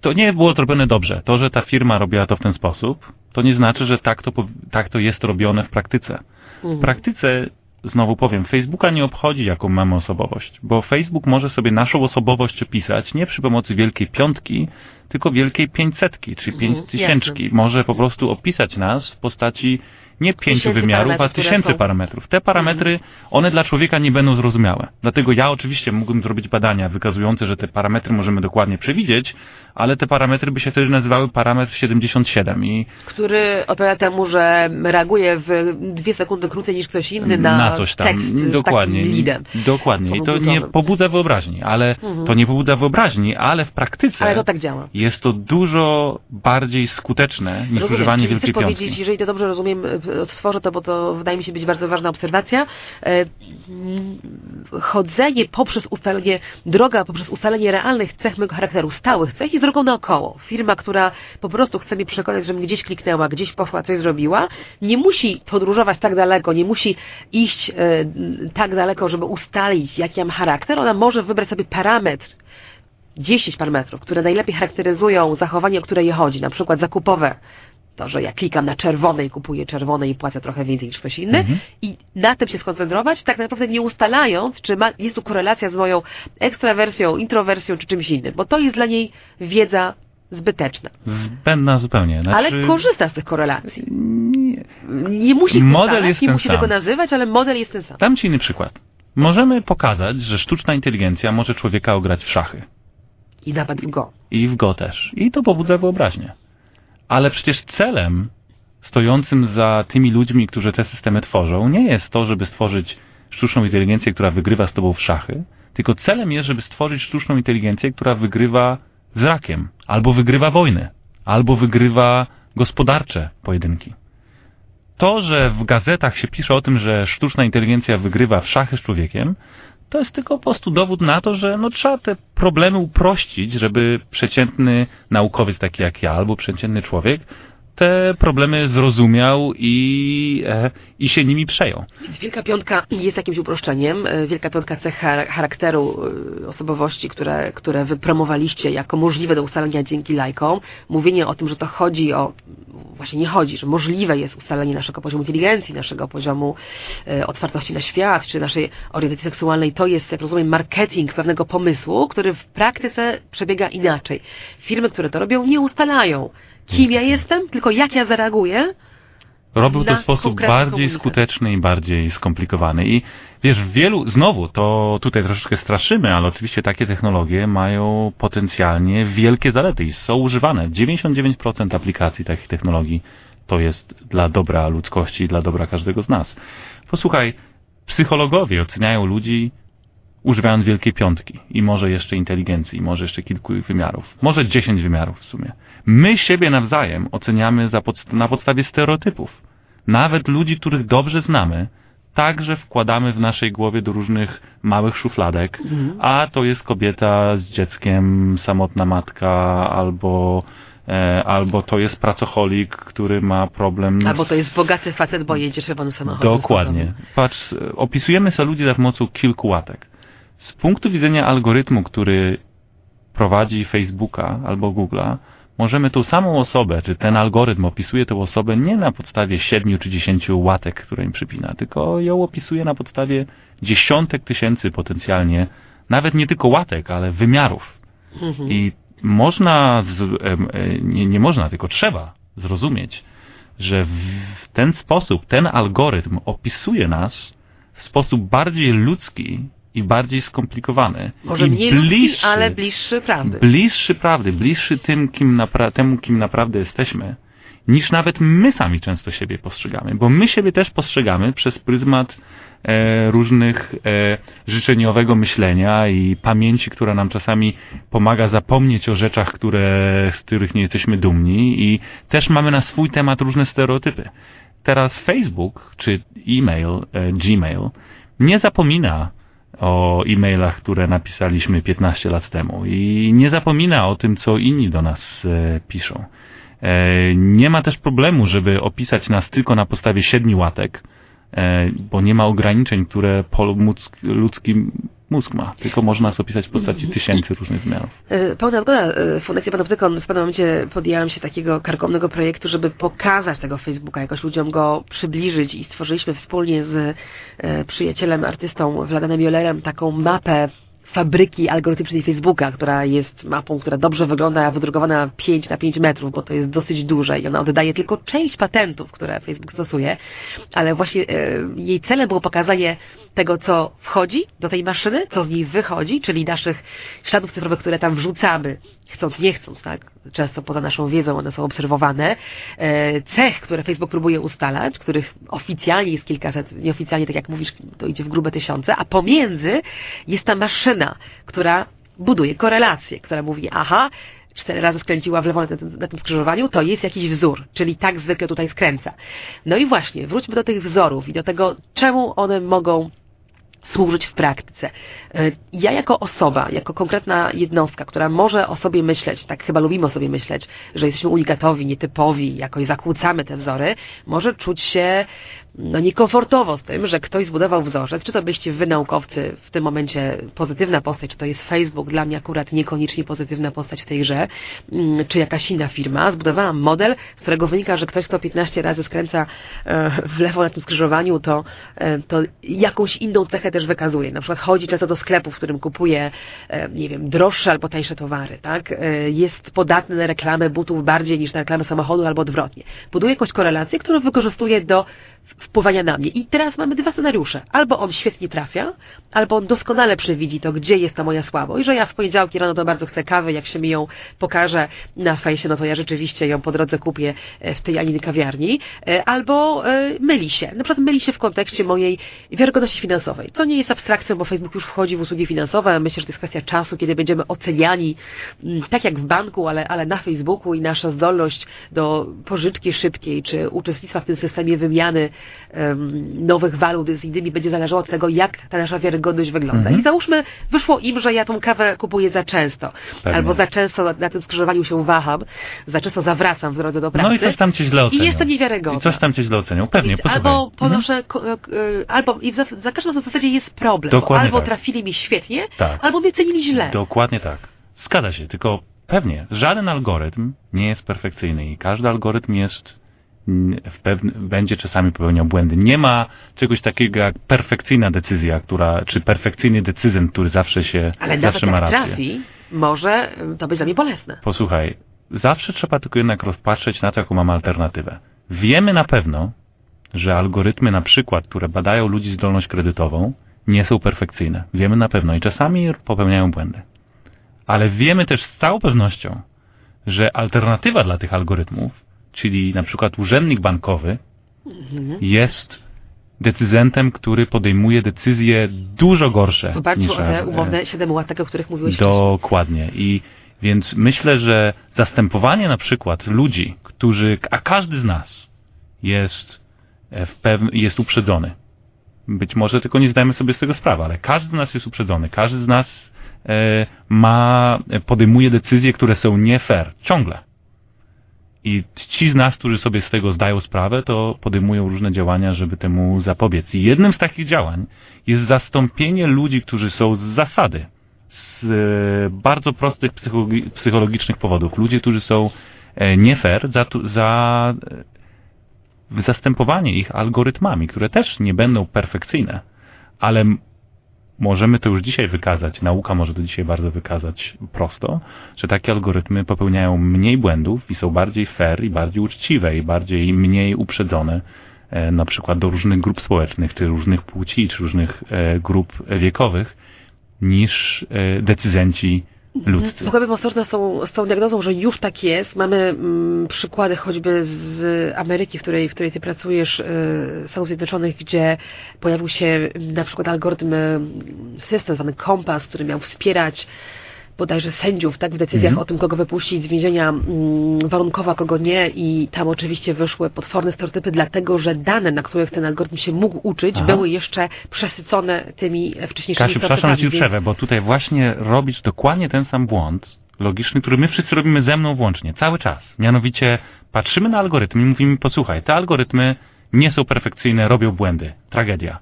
to nie było zrobione dobrze. To, że ta firma robiła to w ten sposób, to nie znaczy, że tak to, tak to jest robione w praktyce. W Mhm. praktyce, znowu powiem, Facebooka nie obchodzi, jaką mamy osobowość, bo Facebook może sobie naszą osobowość opisać nie przy pomocy wielkiej piątki, tylko wielkiej pięćsetki, czy Mhm, pięćtysięczki. Może po prostu opisać nas w postaci nie pięciu wymiarów, a tysięcy parametrów. Te parametry, one dla człowieka nie będą zrozumiałe. Dlatego ja oczywiście mógłbym zrobić badania wykazujące, że te parametry możemy dokładnie przewidzieć, ale te parametry by się wtedy nazywały parametr 77 i który odpowiada temu, że reaguje w dwie sekundy krócej niż ktoś inny na, coś tam. tekst dokładnie. Dokładnie. I to nie pobudza wyobraźni, ale Mhm. to nie pobudza wyobraźni, ale w praktyce Ale to tak działa. jest to dużo bardziej skuteczne niż Rozumiem. używanie wielkiej chcesz piątki. powiedzieć, jeżeli to dobrze rozumiem, odtworzę to, bo to wydaje mi się być bardzo ważna obserwacja, e, chodzenie poprzez ustalenie, droga poprzez ustalenie realnych cech mego charakteru, stałych cech jest drogą naokoło. Firma, która po prostu chce mnie przekonać, żebym gdzieś kliknęła, gdzieś poszła, coś zrobiła, nie musi podróżować tak daleko, nie musi iść e, tak daleko, żeby ustalić, jaki ja mam charakter. Ona może wybrać sobie parametr, 10 parametrów, które najlepiej charakteryzują zachowanie, o które je chodzi, na przykład zakupowe. To, że ja klikam na czerwone i kupuję czerwone i płacę trochę więcej niż ktoś inny Mhm. i na tym się skoncentrować, tak naprawdę nie ustalając, czy ma, jest tu korelacja z moją ekstrawersją, introwersją, czy czymś innym, bo to jest dla niej wiedza zbyteczna. Zbędna zupełnie. Znaczy, Ale korzysta z tych korelacji. Nie. Nie musi Model jest nie ten musi sam. tego nazywać, ale model jest ten sam. Dam Ci inny przykład. Możemy pokazać, że sztuczna inteligencja może człowieka ograć w szachy. I nawet w go. I w go też. I to pobudza wyobraźnię. Ale przecież celem stojącym za tymi ludźmi, którzy te systemy tworzą, nie jest to, żeby stworzyć sztuczną inteligencję, która wygrywa z tobą w szachy, tylko celem jest, żeby stworzyć sztuczną inteligencję, która wygrywa z rakiem, albo wygrywa wojny, albo wygrywa gospodarcze pojedynki. To, że w gazetach się pisze o tym, że sztuczna inteligencja wygrywa w szachy z człowiekiem, to jest tylko po prostu dowód na to, że no, trzeba te problemy uprościć, żeby przeciętny naukowiec taki jak ja, albo przeciętny człowiek te problemy zrozumiał i, e, i się nimi przejął. Wielka Piątka jest jakimś uproszczeniem. E, Wielka Piątka cech charakteru e, osobowości, które, które wypromowaliście jako możliwe do ustalenia dzięki lajkom. Mówienie o tym, że to chodzi o, właśnie nie chodzi, że możliwe jest ustalenie naszego poziomu inteligencji, naszego poziomu otwartości na świat, czy naszej orientacji seksualnej, to jest, jak rozumiem, marketing pewnego pomysłu, który w praktyce przebiega inaczej. Firmy, które to robią, nie ustalają kim ja jestem, tylko jak ja zareaguję. Robił to w sposób bardziej skuteczny i bardziej skomplikowany. I wiesz, wielu, znowu, to tutaj troszeczkę straszymy, ale oczywiście takie technologie mają potencjalnie wielkie zalety i są używane. 99% aplikacji takich technologii to jest dla dobra ludzkości i dla dobra każdego z nas. Posłuchaj, psychologowie oceniają ludzi używając wielkiej piątki i może jeszcze inteligencji, może jeszcze kilku wymiarów, może dziesięć wymiarów w sumie. My siebie nawzajem oceniamy podst na podstawie stereotypów. Nawet ludzi, których dobrze znamy, także wkładamy w naszej głowie do różnych małych szufladek, mhm. a to jest kobieta z dzieckiem, samotna matka, albo e, albo to jest pracocholik, który ma problem... Albo to jest bogaty facet, bo jedzie czerwonym samochodem. Dokładnie. Patrz, opisujemy sobie ludzi za pomocą kilku łatek. Z punktu widzenia algorytmu, który prowadzi Facebooka albo Google'a, możemy tą samą osobę, czy ten algorytm opisuje tę osobę nie na podstawie 7 czy 10 łatek, które im przypina, tylko ją opisuje na podstawie dziesiątek tysięcy potencjalnie, nawet nie tylko łatek, ale wymiarów. Mhm. I można, z, nie, nie można, tylko trzeba zrozumieć, że w ten sposób ten algorytm opisuje nas w sposób bardziej ludzki i bardziej skomplikowany. Może I mniej bliższy, ludzki, ale bliższy prawdy. Bliższy prawdy, bliższy tym, kim temu, kim naprawdę jesteśmy, niż nawet my sami często siebie postrzegamy, bo my siebie też postrzegamy przez pryzmat e, różnych e, życzeniowego myślenia i pamięci, która nam czasami pomaga zapomnieć o rzeczach, które, z których nie jesteśmy dumni i też mamy na swój temat różne stereotypy. Teraz Facebook czy e-mail, e, Gmail nie zapomina o e-mailach, które napisaliśmy 15 lat temu i nie zapomina o tym, co inni do nas e, piszą. E, nie ma też problemu, żeby opisać nas tylko na podstawie siedmiu łatek, e, bo nie ma ograniczeń, które ludzki mózg ma, tylko można sobie opisać w postaci tysięcy różnych wymiarów. E, pełna zgoda. E, Fundacja Panoptykon w pewnym momencie podjęłam się takiego karkomnego projektu, żeby pokazać tego Facebooka, jakoś ludziom go przybliżyć i stworzyliśmy wspólnie z e, przyjacielem, artystą Vladanem Jolerem taką mapę fabryki algorytmicznej Facebooka, która jest mapą, która dobrze wygląda, wydrukowana 5 na 5 metrów, bo to jest dosyć duże i ona oddaje tylko część patentów, które Facebook stosuje, ale właśnie e, jej celem było pokazanie tego, co wchodzi do tej maszyny, co z niej wychodzi, czyli naszych śladów cyfrowych, które tam wrzucamy, chcąc, nie chcąc, tak? Często poza naszą wiedzą one są obserwowane. E, cech, które Facebook próbuje ustalać, których oficjalnie jest kilkaset, nieoficjalnie, tak jak mówisz, to idzie w grube tysiące, a pomiędzy jest ta maszyna, która buduje korelację, która mówi, aha, cztery razy skręciła w lewo na tym, na tym skrzyżowaniu, to jest jakiś wzór, czyli tak zwykle tutaj skręca. No i właśnie, wróćmy do tych wzorów i do tego, czemu one mogą służyć w praktyce. E, ja jako osoba, jako konkretna jednostka, która może o sobie myśleć, tak chyba lubimy o sobie myśleć, że jesteśmy unikatowi, nietypowi, jakoś zakłócamy te wzory, może czuć się no, niekomfortowo z tym, że ktoś zbudował wzorzec, czy to byście wy naukowcy w tym momencie pozytywna postać, czy to jest Facebook, dla mnie akurat niekoniecznie pozytywna postać w tej grze, mm, czy jakaś inna firma, zbudowała model, z którego wynika, że ktoś, kto 15 razy skręca e, w lewo na tym skrzyżowaniu, to, e, to jakąś inną cechę też wykazuje. Na przykład chodzi często do sklepu, w którym kupuje, e, nie wiem, droższe albo tańsze towary, tak? Jest podatny na reklamę butów bardziej niż na reklamę samochodu albo odwrotnie. Buduje jakąś korelację, którą wykorzystuje do wpływania na mnie. I teraz mamy dwa scenariusze. Albo on świetnie trafia, albo on doskonale przewidzi to, gdzie jest ta moja słabość, że ja w poniedziałki rano to bardzo chcę kawy, jak się mi ją pokaże na fejsie, no to ja rzeczywiście ją po drodze kupię e, w tej Aniny kawiarni, e, albo e, myli się. Na przykład myli się w kontekście mojej wiarygodności finansowej. To nie jest abstrakcją, bo Facebook już wchodzi w usługi finansowe. Myślę, że to jest kwestia czasu, kiedy będziemy oceniani mm, tak jak w banku, ale, ale na Facebooku i nasza zdolność do pożyczki szybkiej, czy uczestnictwa w tym systemie wymiany nowych walut z innymi będzie zależało od tego, jak ta nasza wiarygodność wygląda. Mhm. I załóżmy, wyszło im, że ja tą kawę kupuję za często, Pewnie. albo za często na tym skrzyżowaniu się waham, za często zawracam w drodze do pracy. No i coś tam cię źle ocenią. I jestem niewiarygodna. I coś tam cię źle ocenią, pewnie, I, Albo mhm. ponoszę, mhm. albo i za, za każdym razem w zasadzie jest problem. Dokładnie albo tak. trafili mi świetnie, tak. albo mnie cenili źle. Dokładnie tak. Zgadza się, tylko pewnie, żaden algorytm nie jest perfekcyjny i każdy algorytm jest pewne, będzie czasami popełniał błędy. Nie ma czegoś takiego jak perfekcyjna decyzja, która, czy perfekcyjny decyzent, który zawsze się, Ale zawsze ma rację. trafi, może to być dla mnie bolesne. Posłuchaj, zawsze trzeba tylko jednak rozpatrzeć na to, jaką mamy alternatywę. Wiemy na pewno, że algorytmy na przykład, które badają ludzi zdolność kredytową, nie są perfekcyjne. Wiemy na pewno i czasami popełniają błędy. Ale wiemy też z całą pewnością, że alternatywa dla tych algorytmów, czyli na przykład urzędnik bankowy, mhm. jest decyzentem, który podejmuje decyzje dużo gorsze. W oparciu o te umowne 7 łatek, o których mówiłeś Dokładnie. Wcześniej. I więc myślę, że zastępowanie na przykład ludzi, którzy, a każdy z nas jest, e, w pewn, jest uprzedzony. Być może tylko nie zdajemy sobie z tego sprawy, ale każdy z nas jest uprzedzony. Każdy z nas e, ma, podejmuje decyzje, które są nie fair. Ciągle. I ci z nas, którzy sobie z tego zdają sprawę, to podejmują różne działania, żeby temu zapobiec. I jednym z takich działań jest zastąpienie ludzi, którzy są z zasady, z e, bardzo prostych psychologicznych powodów. Ludzie, którzy są e, nie fair, za, za e, zastępowanie ich algorytmami, które też nie będą perfekcyjne, ale możemy to już dzisiaj wykazać, nauka może to dzisiaj bardzo wykazać prosto, że takie algorytmy popełniają mniej błędów i są bardziej fair i bardziej uczciwe i bardziej mniej uprzedzone e, na przykład do różnych grup społecznych, czy różnych płci, czy różnych e, grup wiekowych niż e, decyzenci ludzcy. Głębie ostrożne są z tą diagnozą, że już tak jest. Mamy mm, przykłady choćby z Ameryki, w której, w której ty pracujesz, y, Stanów Zjednoczonych, gdzie pojawił się na przykład algorytm y, system zwany Kompas, który miał wspierać bodajże sędziów, tak, w decyzjach mm -hmm. o tym, kogo wypuścić z więzienia mm, warunkowo, a kogo nie i tam oczywiście wyszły potworne stereotypy, dlatego, że dane, na których ten algorytm się mógł uczyć, Aha. były jeszcze przesycone tymi wcześniejszymi Kasiu, przepraszam, że ci przerwę, bo tutaj właśnie robisz dokładnie ten sam błąd logiczny, który my wszyscy robimy ze mną włącznie, cały czas. Mianowicie patrzymy na algorytmy i mówimy, posłuchaj, te algorytmy nie są perfekcyjne, robią błędy. Tragedia.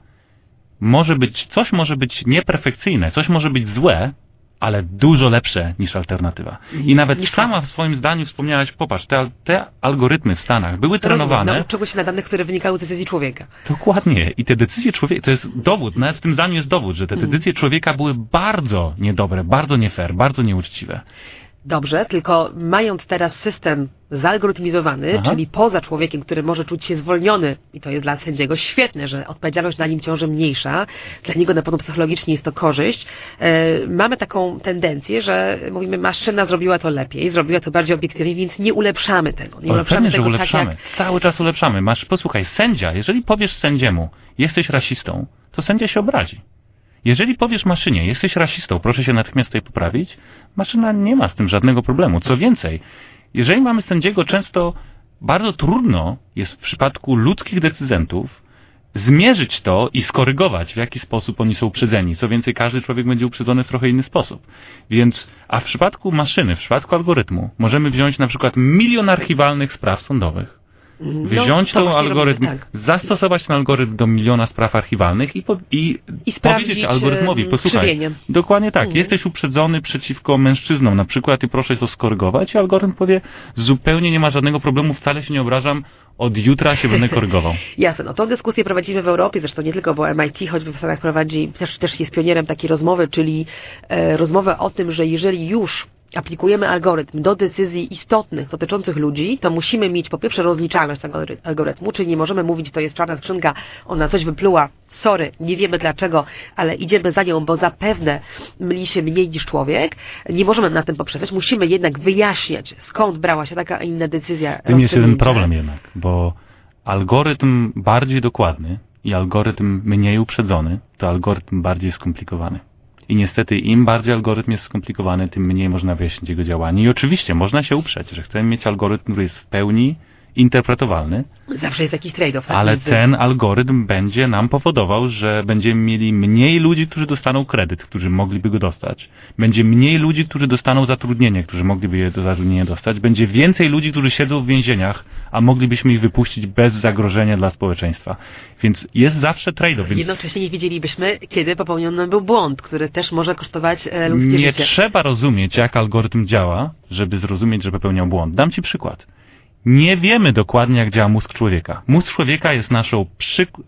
Może być, coś może być nieperfekcyjne, coś może być złe, ale dużo lepsze niż alternatywa. I nawet niż sama w swoim zdaniu wspomniałaś, popatrz, te, te algorytmy w Stanach były trenowane... Nauczyły się na danych, które wynikały z decyzji człowieka. Dokładnie. I te decyzje człowieka, to jest dowód, nawet w tym zdaniu jest dowód, że te mm. decyzje człowieka były bardzo niedobre, bardzo nie fair, bardzo nieuczciwe. Dobrze, tylko mając teraz system zalgorytmizowany, Aha. czyli poza człowiekiem, który może czuć się zwolniony, i to jest dla sędziego świetne, że odpowiedzialność na nim ciąży mniejsza, dla niego na pewno psychologicznie jest to korzyść, e, mamy taką tendencję, że mówimy, maszyna zrobiła to lepiej, zrobiła to bardziej obiektywnie, więc nie ulepszamy tego. Nie ulepszamy pewnie, tego że ulepszamy. Tak jak... Cały czas ulepszamy. Masz, posłuchaj, sędzia, jeżeli powiesz sędziemu, jesteś rasistą, to sędzia się obrazi. Jeżeli powiesz maszynie, jesteś rasistą, proszę się natychmiast tutaj poprawić, maszyna nie ma z tym żadnego problemu. Co więcej, jeżeli mamy sędziego, często bardzo trudno jest w przypadku ludzkich decydentów zmierzyć to i skorygować, w jaki sposób oni są uprzedzeni. Co więcej, każdy człowiek będzie uprzedzony w trochę inny sposób. Więc, a w przypadku maszyny, w przypadku algorytmu, możemy wziąć na przykład milion archiwalnych spraw sądowych. Wziąć no, ten algorytm, tak. zastosować ten algorytm do miliona spraw archiwalnych i, po, i, I powiedzieć algorytmowi, posłuchaj, dokładnie tak, mhm. jesteś uprzedzony przeciwko mężczyznom na przykład i proszę to skorygować i algorytm powie, zupełnie nie ma żadnego problemu, wcale się nie obrażam, od jutra się będę korygował. Jasne, no tą dyskusję prowadzimy w Europie, zresztą nie tylko, bo MIT choćby w Stanach prowadzi, też, też jest pionierem takiej rozmowy, czyli e, rozmowę o tym, że jeżeli już aplikujemy algorytm do decyzji istotnych dotyczących ludzi, to musimy mieć po pierwsze rozliczalność tego algorytmu, czyli nie możemy mówić, to jest czarna skrzynka, ona coś wypluła, sorry, nie wiemy dlaczego, ale idziemy za nią, bo zapewne myli się mniej niż człowiek. Nie możemy na tym poprzestać, musimy jednak wyjaśniać, skąd brała się taka, a inna decyzja. Tym jest jeden problem jednak, bo algorytm bardziej dokładny i algorytm mniej uprzedzony, to algorytm bardziej skomplikowany. I niestety im bardziej algorytm jest skomplikowany, tym mniej można wyjaśnić jego działanie. I oczywiście można się uprzeć, że chcemy mieć algorytm, który jest w pełni interpretowalny. Zawsze jest jakiś trade-off. Tak? Ale ten algorytm będzie nam powodował, że będziemy mieli mniej ludzi, którzy dostaną kredyt, którzy mogliby go dostać. Będzie mniej ludzi, którzy dostaną zatrudnienie, którzy mogliby je do zatrudnienia dostać. Będzie więcej ludzi, którzy siedzą w więzieniach, a moglibyśmy ich wypuścić bez zagrożenia dla społeczeństwa. Więc jest zawsze trade-off. Więc Jednocześnie nie wiedzielibyśmy, kiedy popełniony był błąd, który też może kosztować e, ludzkie nie życie. trzeba rozumieć, jak algorytm działa, żeby zrozumieć, że popełniał błąd. Dam Ci przykład. Nie wiemy dokładnie, jak działa mózg człowieka. Mózg człowieka jest naszą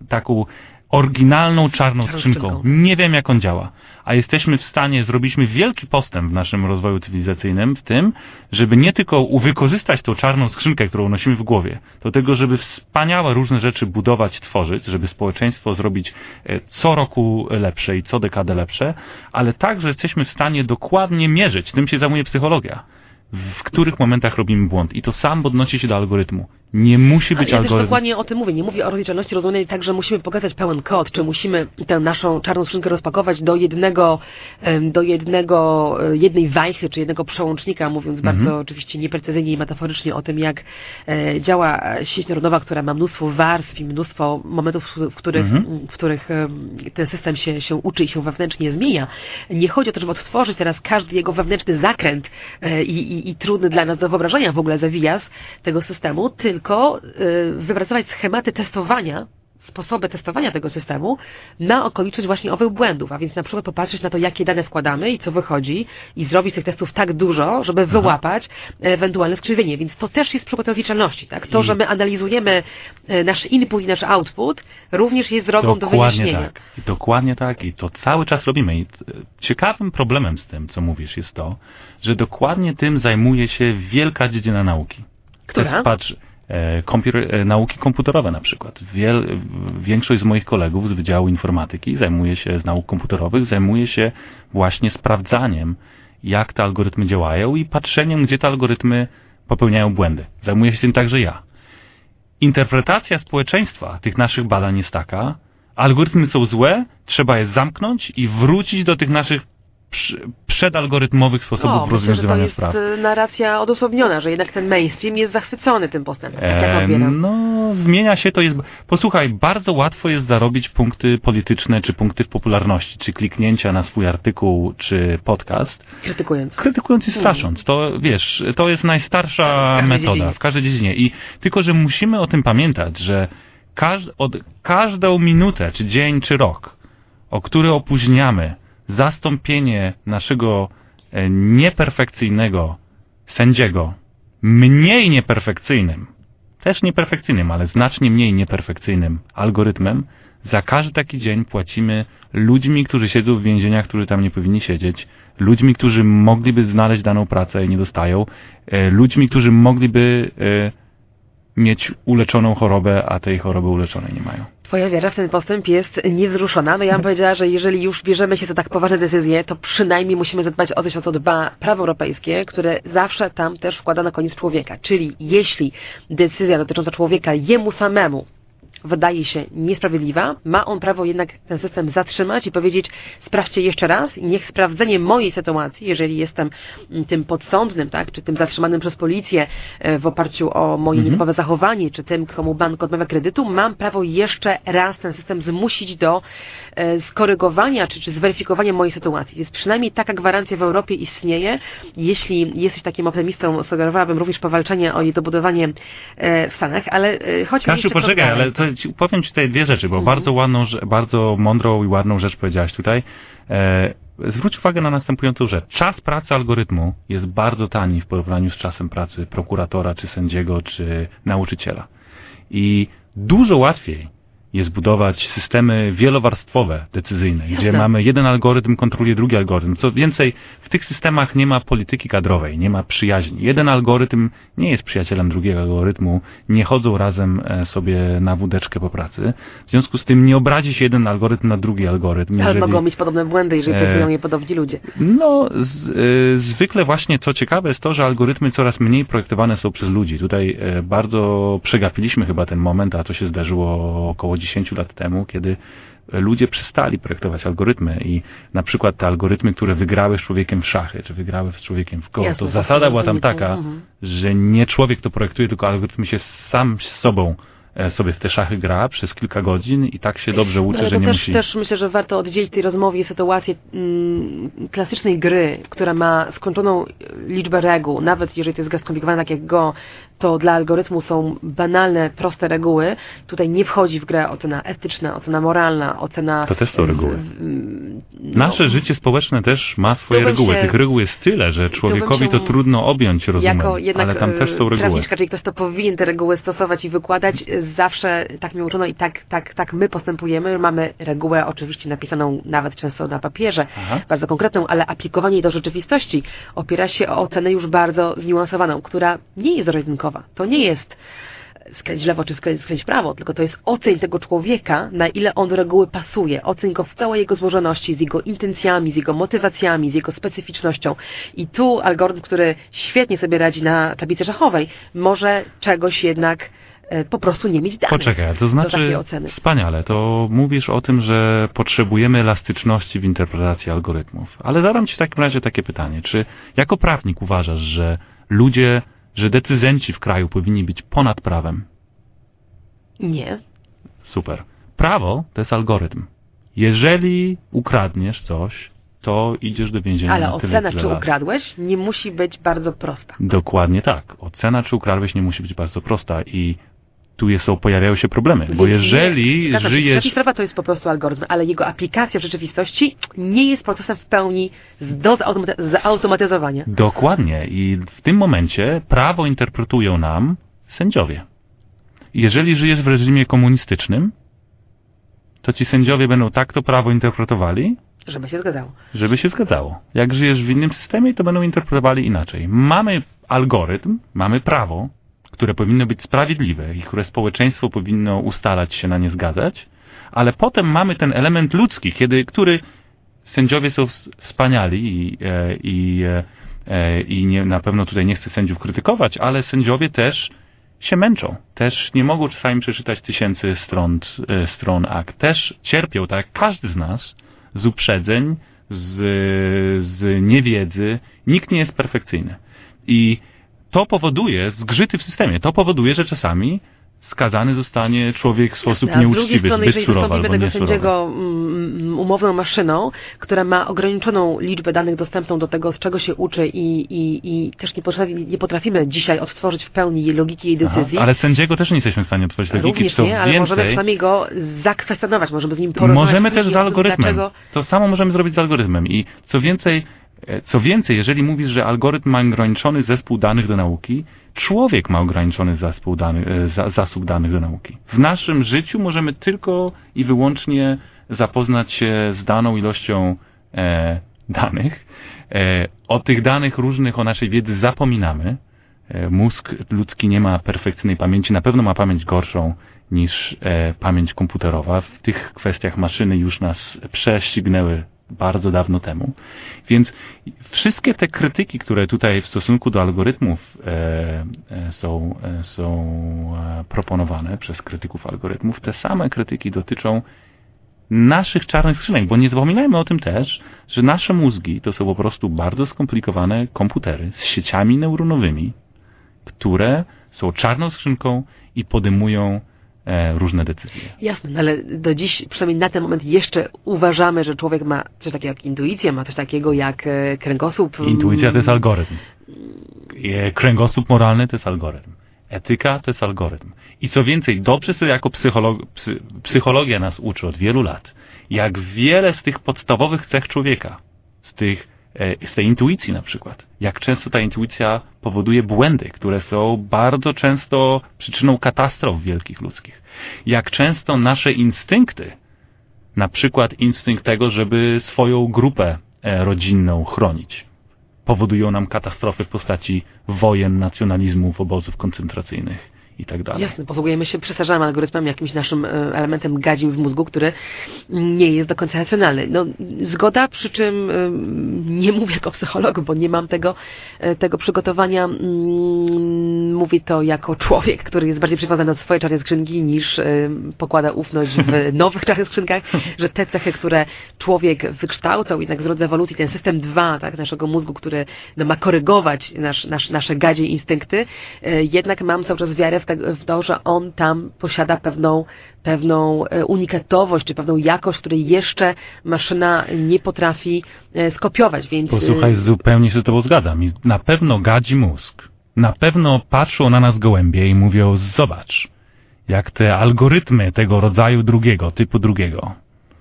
taką oryginalną czarną skrzynką. skrzynką. Nie wiem, jak on działa. A jesteśmy w stanie, zrobiliśmy wielki postęp w naszym rozwoju cywilizacyjnym w tym, żeby nie tylko wykorzystać tą czarną skrzynkę, którą nosimy w głowie, do tego, żeby wspaniałe różne rzeczy budować, tworzyć, żeby społeczeństwo zrobić e, co roku lepsze i co dekadę lepsze, ale także jesteśmy w stanie dokładnie mierzyć, tym się zajmuje psychologia, w których momentach robimy błąd. I to sam odnosi się do algorytmu. Nie musi być ja algorytm. dokładnie o tym mówię. Nie mówię o rozliczalności rozumianej tak, że musimy pokazać pełen kod, czy musimy tę naszą czarną skrzynkę rozpakować do jednego, do jednego, e, jednej wajchy, czy jednego przełącznika, mówiąc Mhm. bardzo oczywiście nieprecyzyjnie i metaforycznie o tym, jak e, działa sieć neuronowa, która ma mnóstwo warstw i mnóstwo momentów, w których, Mhm. w których ten system się, się uczy i się wewnętrznie zmienia. Nie chodzi o to, żeby odtworzyć teraz każdy jego wewnętrzny zakręt e, i, i, i trudny dla nas do wyobrażenia w ogóle zawijas tego systemu, tylko y, wypracować schematy testowania, sposoby testowania tego systemu na okoliczność właśnie owych błędów, a więc na przykład popatrzeć na to, jakie dane wkładamy i co wychodzi i zrobić tych testów tak dużo, żeby wyłapać ewentualne skrzywienie, więc to też jest przykład rozliczalności, tak? To, I- że my analizujemy e, nasz input i nasz output, również jest drogą do Dokładnie wyjaśnienia. tak. I dokładnie tak. I to cały czas robimy. I e, ciekawym problemem z tym, co mówisz, jest to, że dokładnie tym zajmuje się wielka dziedzina nauki. Która? jest, patrz, e, kompiuter, e, nauki komputerowe na przykład. Wiel, większość z moich kolegów z Wydziału Informatyki zajmuje się, z nauk komputerowych, zajmuje się właśnie sprawdzaniem, jak te algorytmy działają i patrzeniem, gdzie te algorytmy popełniają błędy. Zajmuję się tym także ja. Interpretacja społeczeństwa tych naszych badań jest taka, algorytmy są złe, trzeba je zamknąć i wrócić do tych naszych przedalgorytmowych sposobów O, myślę, że to rozwiązywania jest spraw. e, narracja odosobniona, że jednak ten mainstream jest zachwycony tym postępem, tak jak odbieram. No, zmienia się to jest. Posłuchaj, bardzo łatwo jest zarobić punkty polityczne, czy punkty w popularności, czy kliknięcia na swój artykuł, czy podcast, Krytykując. krytykując i strasząc. To wiesz, to jest najstarsza W metoda dziedzinie. w każdej dziedzinie. I tylko, że musimy o tym pamiętać, że każ, od każdą minutę, czy dzień, czy rok, o który opóźniamy zastąpienie naszego e, nieperfekcyjnego sędziego mniej nieperfekcyjnym, też nieperfekcyjnym, ale znacznie mniej nieperfekcyjnym algorytmem, za każdy taki dzień płacimy ludźmi, którzy siedzą w więzieniach, którzy tam nie powinni siedzieć, ludźmi, którzy mogliby znaleźć daną pracę i nie dostają, e, ludźmi, którzy mogliby e, mieć uleczoną chorobę, a tej choroby uleczonej nie mają. Twoja wiara w ten postęp jest niewzruszona. No ja bym powiedziała, że jeżeli już bierzemy się za tak poważne decyzje, to przynajmniej musimy zadbać o coś, o co dba prawo europejskie, które zawsze tam też wkłada na koniec człowieka. Czyli jeśli decyzja dotycząca człowieka jemu samemu wydaje się niesprawiedliwa, ma on prawo jednak ten system zatrzymać i powiedzieć sprawdźcie jeszcze raz i niech sprawdzenie mojej sytuacji, jeżeli jestem mm, tym podsądnym, tak, czy tym zatrzymanym przez policję e, w oparciu o moje Mhm. nietypowe zachowanie, czy tym, komu bank odmawia kredytu, mam prawo jeszcze raz ten system zmusić do e, skorygowania, czy, czy zweryfikowania mojej sytuacji. Więc przynajmniej taka gwarancja w Europie istnieje. Jeśli jesteś takim optymistą, sugerowałabym również powalczenie o jej dobudowanie e, w Stanach, ale chodźmy Kasiu, jeszcze poczekaj, ale to ci, powiem Ci tutaj dwie rzeczy, bo Mhm. bardzo ładną, bardzo mądrą i ładną rzecz powiedziałaś tutaj. E, zwróć uwagę na następującą rzecz. Czas pracy algorytmu jest bardzo tani w porównaniu z czasem pracy prokuratora, czy sędziego, czy nauczyciela. I dużo łatwiej jest budować systemy wielowarstwowe, decyzyjne, gdzie Jasne. mamy jeden algorytm kontroluje drugi algorytm. Co więcej, w tych systemach nie ma polityki kadrowej, nie ma przyjaźni. Jeden algorytm nie jest przyjacielem drugiego algorytmu, nie chodzą razem e, sobie na wódeczkę po pracy. W związku z tym nie obrazi się jeden algorytm na drugi algorytm. Ale jeżeli- mogą mieć podobne błędy, jeżeli E, próbują je podobni ludzie. no, z, y, zwykle właśnie co ciekawe jest to, że algorytmy coraz mniej projektowane są przez ludzi. Tutaj e, bardzo przegapiliśmy chyba ten moment, a to się zdarzyło około 10 lat temu, kiedy ludzie przestali projektować algorytmy i na przykład te algorytmy, które wygrały z człowiekiem w szachy, czy wygrały z człowiekiem w go, Jasne, to zasada była tam taka, Mhm. że nie człowiek to projektuje, tylko algorytm się sam z sobą e, sobie w te szachy gra przez kilka godzin i tak się dobrze uczy, No, że nie też, musi... też myślę, że warto oddzielić tej rozmowie sytuację mm, klasycznej gry, która ma skończoną liczbę reguł, nawet jeżeli to jest gra skomplikowana tak jak Go, to dla algorytmu są banalne, proste reguły. Tutaj nie wchodzi w grę ocena etyczna, ocena moralna, ocena... To też są reguły. No, Nasze życie społeczne też ma swoje reguły. się- Tych reguł jest tyle, że człowiekowi to trudno objąć rozumem, Jako jednak ale tam też są e, reguły. prawniczka, czyli ktoś, kto powinien te reguły stosować i wykładać, e, zawsze tak mnie uczono i tak, tak, tak my postępujemy. Mamy regułę oczywiście napisaną nawet często na papierze, Aha. bardzo konkretną, ale aplikowanie jej do rzeczywistości opiera się o ocenę już bardzo zniuansowaną, która nie jest To nie jest skręć lewo czy skręć, prawo, tylko to jest oceń tego człowieka, na ile on do reguły pasuje. Oceń go w całej jego złożoności, z jego intencjami, z jego motywacjami, z jego specyficznością. I tu algorytm, który świetnie sobie radzi na tablicy szachowej, może czegoś jednak e, po prostu nie mieć danych. Poczekaj, to znaczy wspaniale, to mówisz o tym, że potrzebujemy elastyczności w interpretacji algorytmów. Ale zadam Ci w takim razie takie pytanie, czy jako prawnik uważasz, że ludzie, że decyzenci w kraju powinni być ponad prawem? Nie. Super. Prawo to jest algorytm. Jeżeli ukradniesz coś, to idziesz do więzienia Ale ocena, tyle czy lat. ukradłeś, nie musi być bardzo prosta. Dokładnie tak. Ocena, czy ukradłeś, nie musi być bardzo prosta i tu jest, są, pojawiają się problemy, bo jeżeli nie, żyjesz... Przepis prawa to jest po prostu algorytm, ale jego aplikacja w rzeczywistości nie jest procesem w pełni do zautomatyzowania. Dokładnie. I w tym momencie prawo interpretują nam sędziowie. Jeżeli żyjesz w reżimie komunistycznym, to ci sędziowie będą tak to prawo interpretowali, Żeby się zgadzało. żeby się zgadzało. Jak żyjesz w innym systemie, to będą interpretowali inaczej. Mamy algorytm, mamy prawo, które powinno być sprawiedliwe i które społeczeństwo powinno ustalać się na nie zgadzać, ale potem mamy ten element ludzki, kiedy, który sędziowie są ws- wspaniali i, e, i, e, e, i nie, na pewno tutaj nie chcę sędziów krytykować, ale sędziowie też się męczą. Też nie mogą czasami przeczytać tysięcy stron, stron akt. Też cierpią, tak jak każdy z nas, z uprzedzeń, z, z niewiedzy. Nikt nie jest perfekcyjny. I to powoduje zgrzyty w systemie. To powoduje, że czasami skazany zostanie człowiek w sposób drugiej nieuczciwy, strony, zbyt surowy albo tego sędziego mm, umowną maszyną, która ma ograniczoną liczbę danych dostępną do tego, z czego się uczy i, i, i też nie, potrafi, nie potrafimy dzisiaj odtworzyć w pełni jej logiki jej Aha, decyzji, ale sędziego też nie jesteśmy w stanie otworzyć logiki, również nie, ale więcej, możemy przynajmniej go zakwestionować, możemy z nim porozmawiać. Możemy też z algorytmem. Dlaczego To samo możemy zrobić z algorytmem. I co więcej, co więcej, jeżeli mówisz, że algorytm ma ograniczony zespół danych do nauki, człowiek ma ograniczony zespół e, za, zasób danych do nauki. W naszym życiu możemy tylko i wyłącznie zapoznać się z daną ilością e, danych. E, o tych danych różnych, o naszej wiedzy zapominamy. E, mózg ludzki nie ma perfekcyjnej pamięci, na pewno ma pamięć gorszą niż e, pamięć komputerowa. W tych kwestiach maszyny już nas prześcignęły bardzo dawno temu. Więc wszystkie te krytyki, które tutaj w stosunku do algorytmów e, e, są, e, są proponowane przez krytyków algorytmów, te same krytyki dotyczą naszych czarnych skrzynek, bo nie zapominajmy o tym też, że nasze mózgi to są po prostu bardzo skomplikowane komputery z sieciami neuronowymi, które są czarną skrzynką i podejmują różne decyzje. Jasne, no ale do dziś, przynajmniej na ten moment jeszcze uważamy, że człowiek ma coś takiego jak intuicję, ma coś takiego jak e, kręgosłup. Intuicja to jest mm, algorytm. E, Kręgosłup moralny to jest algorytm. Etyka to jest algorytm. I co więcej, dobrze sobie jako psycholog, psy, psychologia nas uczy od wielu lat, jak wiele z tych podstawowych cech człowieka, z, tych, e, z tej intuicji na przykład, jak często ta intuicja powoduje błędy, które są bardzo często przyczyną katastrof wielkich ludzkich. Jak często nasze instynkty, na przykład instynkt tego, żeby swoją grupę e, rodzinną chronić, powodują nam katastrofy w postaci wojen, nacjonalizmów, obozów koncentracyjnych i tak dalej. Jasne, posługujemy się przestarzanym algorytmem, jakimś naszym e, elementem gadzim w mózgu, który nie jest do końca racjonalny. No, zgoda, przy czym e, nie mówię jako psycholog, bo nie mam tego, e, tego przygotowania. Mm, mówi to jako człowiek, który jest bardziej przywiązany do swojej czarnej skrzynki niż pokłada ufność w nowych czarnych skrzynkach, że te cechy, które człowiek wykształcał jednak w drodze ewolucji, ten system 2 tak, naszego mózgu, który no, ma korygować nasz, nasz, nasze gadzie instynkty, jednak mam cały czas wiarę w, w to, że on tam posiada pewną pewną e, unikatowość, czy pewną jakość, której jeszcze maszyna nie potrafi e, skopiować, więc... Posłuchaj, e, zupełnie się z tobą zgadzam. Na pewno gadzi mózg. Na pewno patrzą na nas gołębie i mówią, zobacz, jak te algorytmy tego rodzaju drugiego, typu drugiego.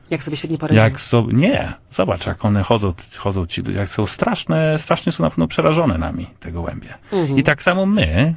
Jak sobie świetnie poradzimy. Jak so, nie, zobacz, jak one chodzą, chodzą ci, jak są straszne, strasznie są na pewno przerażone nami, te gołębie. Mhm. I tak samo my,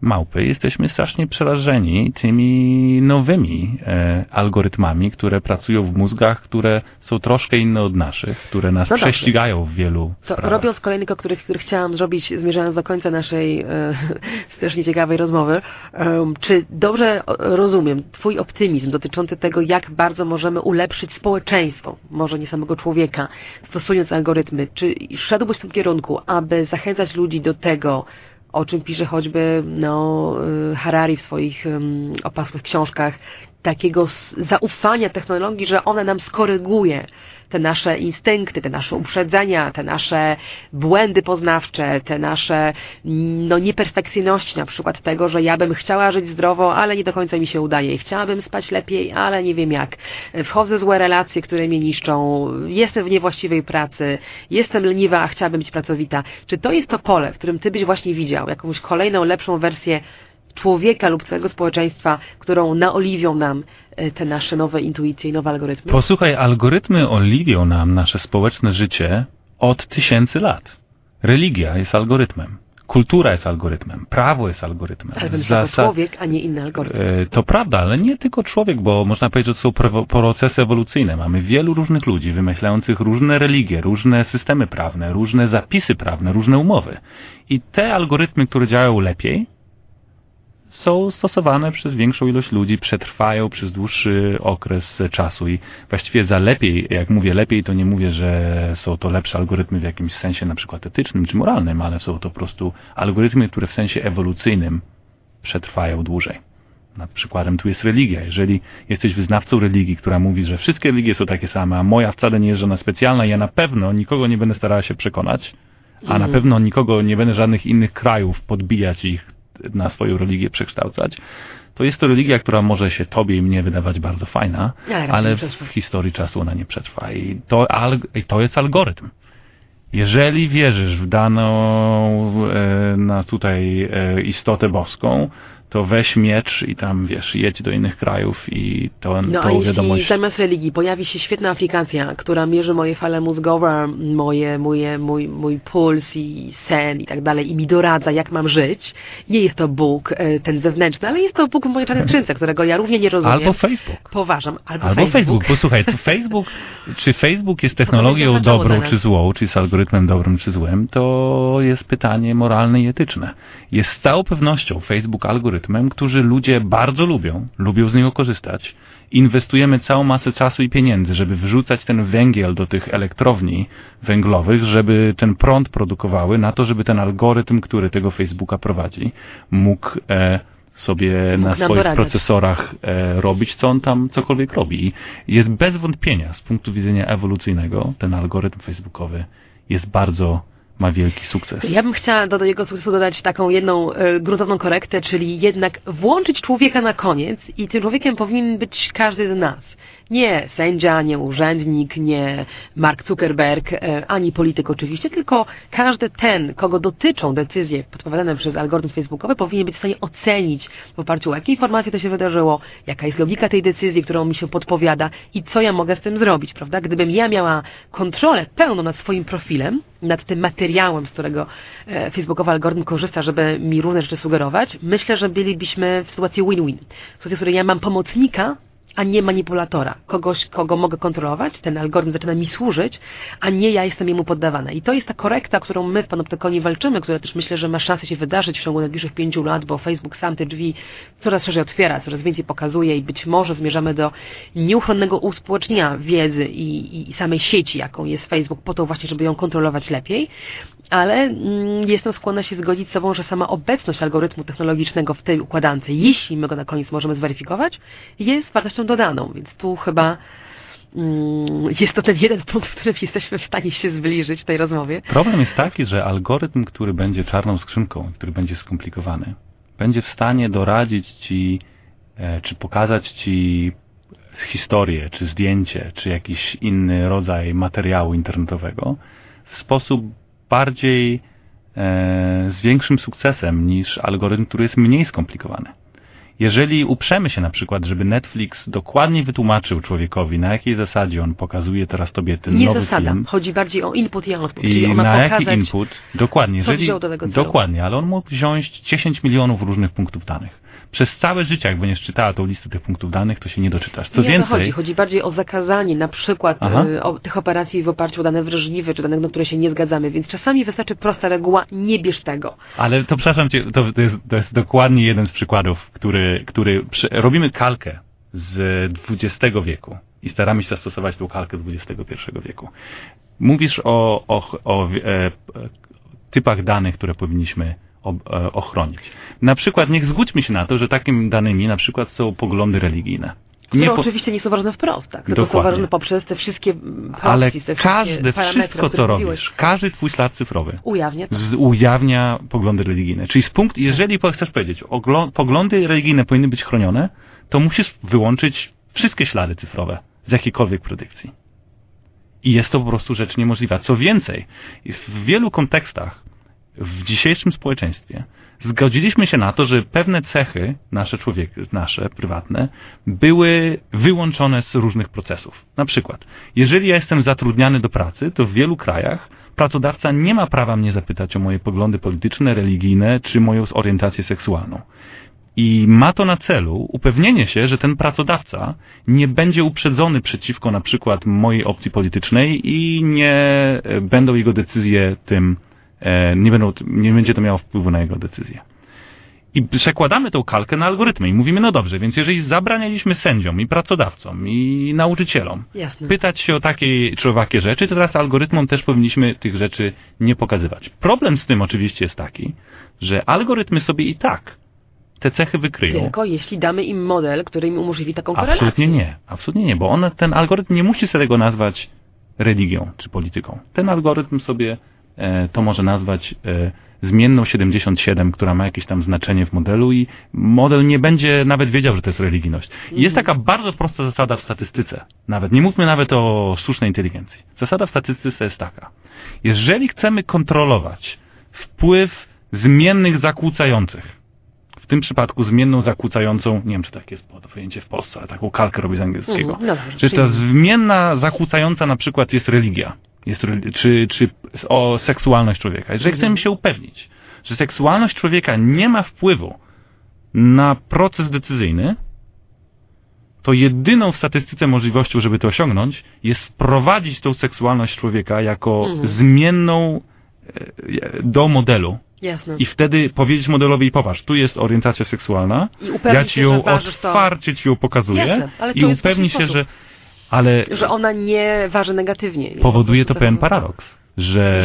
małpy, jesteśmy strasznie przerażeni tymi nowymi e, algorytmami, które pracują w mózgach, które są troszkę inne od naszych, które nas no prześcigają w wielu to, sprawach. Robiąc kolejny krok, który, który chciałam zrobić, zmierzając do końca naszej e, strasznie ciekawej rozmowy, e, czy dobrze rozumiem Twój optymizm dotyczący tego, jak bardzo możemy ulepszyć społeczeństwo, może nie samego człowieka, stosując algorytmy, czy szedłbyś w tym kierunku, aby zachęcać ludzi do tego, o czym pisze choćby no, y, Harari w swoich opasłych książkach, takiego zaufania technologii, że ona nam skoryguje te nasze instynkty, te nasze uprzedzenia, te nasze błędy poznawcze, te nasze no, nieperfekcyjności, na przykład tego, że ja bym chciała żyć zdrowo, ale nie do końca mi się udaje i chciałabym spać lepiej, ale nie wiem jak. Wchodzę w złe relacje, które mnie niszczą, jestem w niewłaściwej pracy, jestem leniwa, a chciałabym być pracowita. Czy to jest to pole, w którym ty byś właśnie widział jakąś kolejną, lepszą wersję człowieka lub całego społeczeństwa, którą naoliwią nam e, te nasze nowe intuicje i nowe algorytmy? Posłuchaj, algorytmy oliwią nam nasze społeczne życie od tysięcy lat. Religia jest algorytmem. Kultura jest algorytmem, prawo jest algorytmem. Ale Zasad... człowiek, a nie inny algorytm. E, to prawda, ale nie tylko człowiek, bo można powiedzieć, że to są procesy ewolucyjne. Mamy wielu różnych ludzi wymyślających różne religie, różne systemy prawne, różne zapisy prawne, różne umowy. I te algorytmy, które działają lepiej, są stosowane przez większą ilość ludzi, przetrwają przez dłuższy okres czasu i właściwie za lepiej, jak mówię lepiej, to nie mówię, że są to lepsze algorytmy w jakimś sensie na przykład etycznym czy moralnym, ale są to po prostu algorytmy, które w sensie ewolucyjnym przetrwają dłużej. Nad przykładem tu jest religia. Jeżeli jesteś wyznawcą religii, która mówi, że wszystkie religie są takie same, a moja wcale nie jest żadna specjalna, ja na pewno nikogo nie będę starała się przekonać, a na mhm. pewno nikogo nie będę żadnych innych krajów podbijać ich na swoją religię przekształcać, to jest to religia, która może się tobie i mnie wydawać bardzo fajna, ale w historii czasu ona nie przetrwa. I to, i to jest algorytm. Jeżeli wierzysz w daną e, na tutaj e, istotę boską, to weź miecz i tam, wiesz, jedź do innych krajów i to, no, tą a wiadomość... jeśli zamiast religii pojawi się świetna aplikacja, która mierzy moje fale mózgowe, moje, moje, mój, mój puls i sen i tak dalej i mi doradza, jak mam żyć, nie jest to Bóg e, ten zewnętrzny, ale jest to Bóg w mojej czarnej którego ja równie nie rozumiem. Albo Facebook. Poważam. Albo, albo Facebook. Facebook. Posłuchaj, to Facebook, czy Facebook jest technologią dobrą czy złą, czy jest algorytmem dobrym czy złym, to jest pytanie moralne i etyczne. Jest z całą pewnością Facebook algorytm algorytmem, którzy ludzie bardzo lubią, lubią z niego korzystać. Inwestujemy całą masę czasu i pieniędzy, żeby wrzucać ten węgiel do tych elektrowni węglowych, żeby ten prąd produkowały, na to, żeby ten algorytm, który tego Facebooka prowadzi, mógł e, sobie mógł na swoich procesorach e, robić, co on tam cokolwiek robi. I jest bez wątpienia z punktu widzenia ewolucyjnego ten algorytm facebookowy jest bardzo ma wielki sukces. Ja bym chciała do, jego sukcesu dodać taką jedną y, gruntowną korektę, czyli jednak włączyć człowieka na koniec i tym człowiekiem powinien być każdy z nas. Nie sędzia, nie urzędnik, nie Mark Zuckerberg, e, ani polityk oczywiście, tylko każdy ten, kogo dotyczą decyzje podpowiadane przez algorytm facebookowy, powinien być w stanie ocenić w oparciu o jakie informacje to się wydarzyło, jaka jest logika tej decyzji, którą mi się podpowiada i co ja mogę z tym zrobić, prawda? Gdybym ja miała kontrolę pełną nad swoim profilem, nad tym materiałem, z którego e, facebookowy algorytm korzysta, żeby mi różne rzeczy sugerować, myślę, że bylibyśmy w sytuacji win-win. W sytuacji, w której ja mam pomocnika, a nie manipulatora. Kogoś, kogo mogę kontrolować, ten algorytm zaczyna mi służyć, a nie ja jestem jemu poddawana. I to jest ta korekta, którą my w Panoptykonie walczymy, która też myślę, że ma szansę się wydarzyć w ciągu najbliższych pięciu lat, bo Facebook sam te drzwi coraz szerzej otwiera, coraz więcej pokazuje i być może zmierzamy do nieuchronnego uspołecznienia wiedzy i, i samej sieci, jaką jest Facebook, po to właśnie, żeby ją kontrolować lepiej ale mm, jestem skłonna się zgodzić z sobą, że sama obecność algorytmu technologicznego w tej układance, jeśli my go na koniec możemy zweryfikować, jest wartością dodaną, więc tu chyba mm, jest to ten jeden punkt, w którym jesteśmy w stanie się zbliżyć w tej rozmowie. Problem jest taki, że algorytm, który będzie czarną skrzynką, który będzie skomplikowany, będzie w stanie doradzić Ci, e, czy pokazać Ci historię, czy zdjęcie, czy jakiś inny rodzaj materiału internetowego w sposób bardziej e, z większym sukcesem niż algorytm, który jest mniej skomplikowany. Jeżeli uprzemy się na przykład, żeby Netflix dokładnie wytłumaczył człowiekowi, na jakiej zasadzie on pokazuje teraz tobie ten Nie nowy zasada. film. Chodzi bardziej o input i output. I czyli on ma na jaki input? Dokładnie. Jeżeli, do dokładnie, ale on mógł wziąć 10 milionów różnych punktów danych. Przez całe życie, jak będziesz czytała tą listę tych punktów danych, to się nie doczytasz. Co nie o to więcej, chodzi. Chodzi bardziej o zakazanie na przykład y, o, tych operacji w oparciu o dane wrażliwe, czy dane, na które się nie zgadzamy, więc czasami wystarczy prosta reguła, nie bierz tego. Ale to przepraszam cię, to, to, jest, to jest dokładnie jeden z przykładów, który, który przy, robimy kalkę z XX wieku i staramy się zastosować tą kalkę z XXI wieku. Mówisz o, o, o e, e, typach danych, które powinniśmy e, ochronić. Na przykład, niech zgódźmy się na to, że takimi danymi na przykład są poglądy religijne. Które Nie po- oczywiście nie są ważne wprost, tak? tylko są ważne poprzez te wszystkie ale te każde, wszystkie parametry, wszystko co których mówiłeś, robisz, każdy twój ślad cyfrowy ujawnia z, ujawnia poglądy religijne. Czyli z punktu, jeżeli chcesz powiedzieć, poglądy religijne powinny być chronione, to musisz wyłączyć wszystkie ślady cyfrowe z jakiejkolwiek produkcji. I jest to po prostu rzecz niemożliwa. Co więcej, w wielu kontekstach w dzisiejszym społeczeństwie zgodziliśmy się na to, że pewne cechy nasze człowiek, nasze prywatne, były wyłączone z różnych procesów. Na przykład, jeżeli ja jestem zatrudniany do pracy, to w wielu krajach pracodawca nie ma prawa mnie zapytać o moje poglądy polityczne, religijne czy moją orientację seksualną. I ma to na celu upewnienie się, że ten pracodawca nie będzie uprzedzony przeciwko na przykład mojej opcji politycznej i nie będą jego decyzje tym, nie, będą, nie będzie to miało wpływu na jego decyzje. I przekładamy tą kalkę na algorytmy i mówimy, no dobrze, więc jeżeli zabranialiśmy sędziom i pracodawcom i nauczycielom Jasne. pytać się o takie czy owakie rzeczy, to teraz algorytmom też powinniśmy tych rzeczy nie pokazywać. Problem z tym oczywiście jest taki, że algorytmy sobie i tak te cechy wykryją. Tylko jeśli damy im model, który im umożliwi taką korelację. Absolutnie nie, absolutnie nie, bo on, ten algorytm nie musi sobie tego nazwać religią czy polityką. Ten algorytm sobie e, to może nazwać e, zmienną 77, która ma jakieś tam znaczenie w modelu i model nie będzie nawet wiedział, że to jest religijność. I Jest taka bardzo prosta zasada w statystyce. Nawet nie mówmy nawet o sztucznej inteligencji. Zasada w statystyce jest taka. Jeżeli chcemy kontrolować wpływ zmiennych zakłócających, w tym przypadku zmienną zakłócającą, nie wiem czy tak jest pojęcie w Polsce, ale taką kalkę robię z angielskiego. Mhm, no Czy ta zmienna zakłócająca na przykład jest religia, jest, czy, czy o seksualność człowieka. Jeżeli Mhm. chcemy się upewnić, że seksualność człowieka nie ma wpływu na proces decyzyjny, to jedyną w statystyce możliwością, żeby to osiągnąć, jest wprowadzić tą seksualność człowieka jako Mhm. zmienną e, do modelu. Jasne. I wtedy powiedzieć modelowi, popatrz, tu jest orientacja seksualna, ja się, ci ją ważysz to- otwarcie ci ją pokazuję Jasne, i jest upewnij sposób. się, że ale Że ona nie waży negatywnie. Nie? powoduje Po to pewien paradoks, że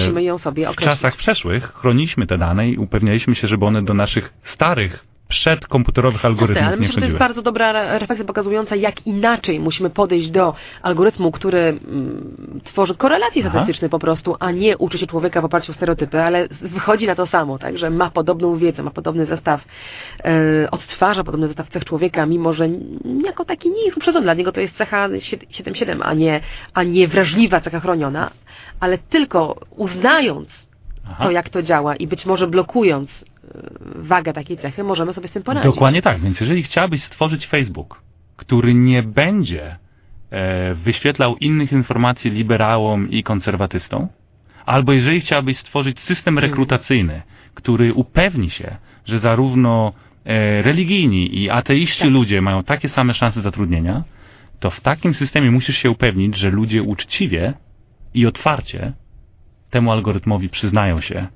w czasach przeszłych chroniliśmy te dane i upewnialiśmy się, żeby one do naszych starych, przedkomputerowych Jasne, algorytmów ale nie myślę, że to jest bardzo dobra re- refleksja pokazująca, jak inaczej musimy podejść do algorytmu, który mm, tworzy korelacje Aha. statystyczne po prostu, a nie uczy się człowieka w oparciu o stereotypy, ale wychodzi na to samo, tak, że ma podobną wiedzę, ma podobny zestaw, e, odtwarza podobny zestaw cech człowieka, mimo że jako taki nie jest uprzedzony. Dla niego to jest cecha 7-7, a nie, a nie wrażliwa cecha chroniona, ale tylko uznając Aha. to, jak to działa i być może blokując wagę takiej cechy, możemy sobie z tym poradzić. Dokładnie tak, więc jeżeli chciałabyś stworzyć Facebook, który nie będzie e, wyświetlał innych informacji liberałom i konserwatystom, albo jeżeli chciałabyś stworzyć system Mhm. rekrutacyjny, który upewni się, że zarówno e, religijni i ateiści Tak. ludzie mają takie same szanse zatrudnienia, to w takim systemie musisz się upewnić, że ludzie uczciwie i otwarcie temu algorytmowi przyznają się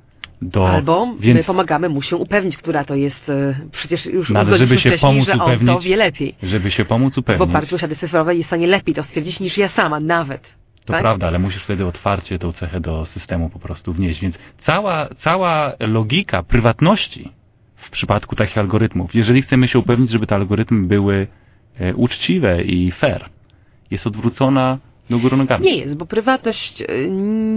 do... Albo więc, my pomagamy mu się upewnić, która to jest, e, przecież już uzgodniliśmy żeby się wcześniej, pomóc że on to upewnić- wie lepiej. żeby się pomóc upewnić. Bo bardzo posiady cyfrowe jest w stanie lepiej to stwierdzić niż ja sama, nawet. To tak? prawda, ale musisz wtedy otwarcie tą cechę do systemu po prostu wnieść. Więc cała, cała logika prywatności w przypadku takich algorytmów, jeżeli chcemy się upewnić, żeby te algorytmy były e, uczciwe i fair, jest odwrócona do góry nogami. Nie jest, bo prywatność y,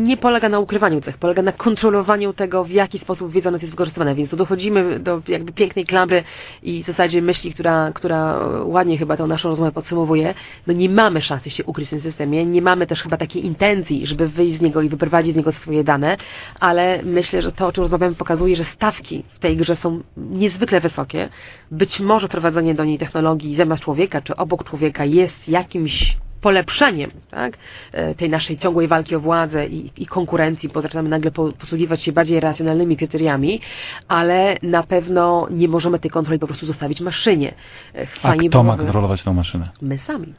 nie polega na ukrywaniu cech, polega na kontrolowaniu tego, w jaki sposób wiedza jest wykorzystywana. Więc tu dochodzimy do jakby pięknej klamry i w zasadzie myśli, która, która ładnie chyba tą naszą rozmowę podsumowuje. No nie mamy szansy się ukryć w tym systemie, nie mamy też chyba takiej intencji, żeby wyjść z niego i wyprowadzić z niego swoje dane, ale myślę, że to, o czym rozmawiamy, pokazuje, że stawki w tej grze są niezwykle wysokie. Być może prowadzenie do niej technologii zamiast człowieka, czy obok człowieka jest jakimś polepszeniem tak, e, tej naszej ciągłej walki o władzę i, i konkurencji, bo zaczynamy nagle po, posługiwać się bardziej racjonalnymi kryteriami, ale na pewno nie możemy tej kontroli po prostu zostawić maszynie. E, A Fajnie kto ma byłoby- kontrolować tą maszynę? My sami.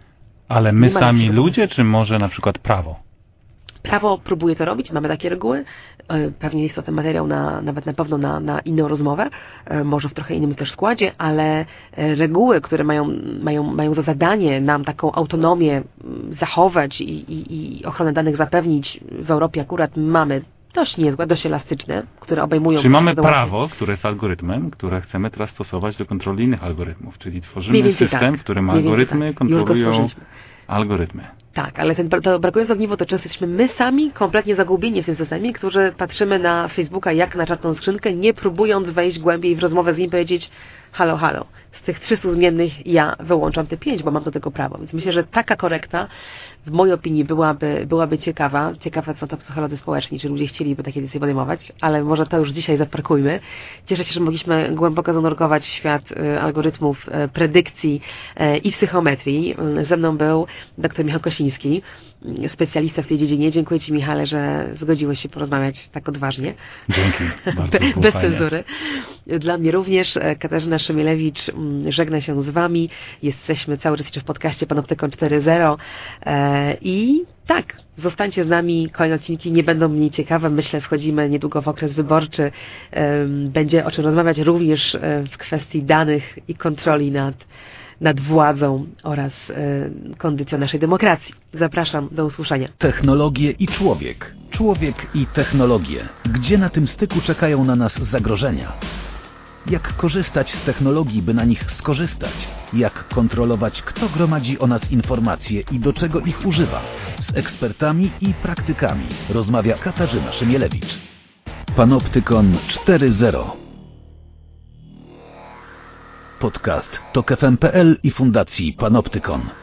Ale my ma sami ludzie, czy może na przykład prawo? Prawo próbuje to robić, mamy takie reguły. E, Pewnie jest to ten materiał na, nawet na pewno na, na inną rozmowę, e, może w trochę innym też składzie, ale e, reguły, które mają, mają, mają za zadanie nam taką autonomię mm, zachować i, i, i ochronę danych zapewnić w Europie akurat mamy dość niezłe, dość elastyczne, które obejmują... Czyli mamy prawo, które jest algorytmem, które chcemy teraz stosować do kontroli innych algorytmów. Czyli tworzymy system, tak. w którym Mniej więcej algorytmy tak. Kontrolują. Algorytmy. Tak, ale ten, to brakujące ogniwo to często jesteśmy my sami kompletnie zagubieni w tym systemie, którzy patrzymy na Facebooka jak na czarną skrzynkę, nie próbując wejść głębiej w rozmowę z nim powiedzieć halo, halo, z tych 300 zmiennych ja wyłączam te 5, bo mam do tego prawo. Więc myślę, że taka korekta w mojej opinii byłaby, byłaby ciekawa. Ciekawa są to psycholodzy społeczni, czy ludzie chcieliby takie decyzje podejmować, ale może to już dzisiaj zaparkujmy. Cieszę się, że mogliśmy głęboko zanurkować w świat y, algorytmów, y, predykcji y, i psychometrii. Ze mną był dr Michał Kosiński, specjalista w tej dziedzinie. Dziękuję Ci Michale, że zgodziłeś się porozmawiać tak odważnie. Dzięki. Bardzo Be- Bez cenzury. Dla mnie również Katarzyna Szymielewicz żegna się z Wami. Jesteśmy cały czas jeszcze w podcaście Panoptykon 4.0 e, i tak, zostańcie z nami, kolejne odcinki nie będą mniej ciekawe. Myślę, wchodzimy niedługo w okres wyborczy. Będzie o czym rozmawiać również e, w kwestii danych i kontroli nad, nad władzą oraz e, kondycją naszej demokracji. Zapraszam, do usłyszenia. Technologie i człowiek. Człowiek i technologie. Gdzie na tym styku czekają na nas zagrożenia? Jak korzystać z technologii, by na nich skorzystać? Jak kontrolować, kto gromadzi o nas informacje i do czego ich używa? Z ekspertami i praktykami rozmawia Katarzyna Szymielewicz. Panoptykon 4.0 Podcast TokFM.pl i Fundacji Panoptykon.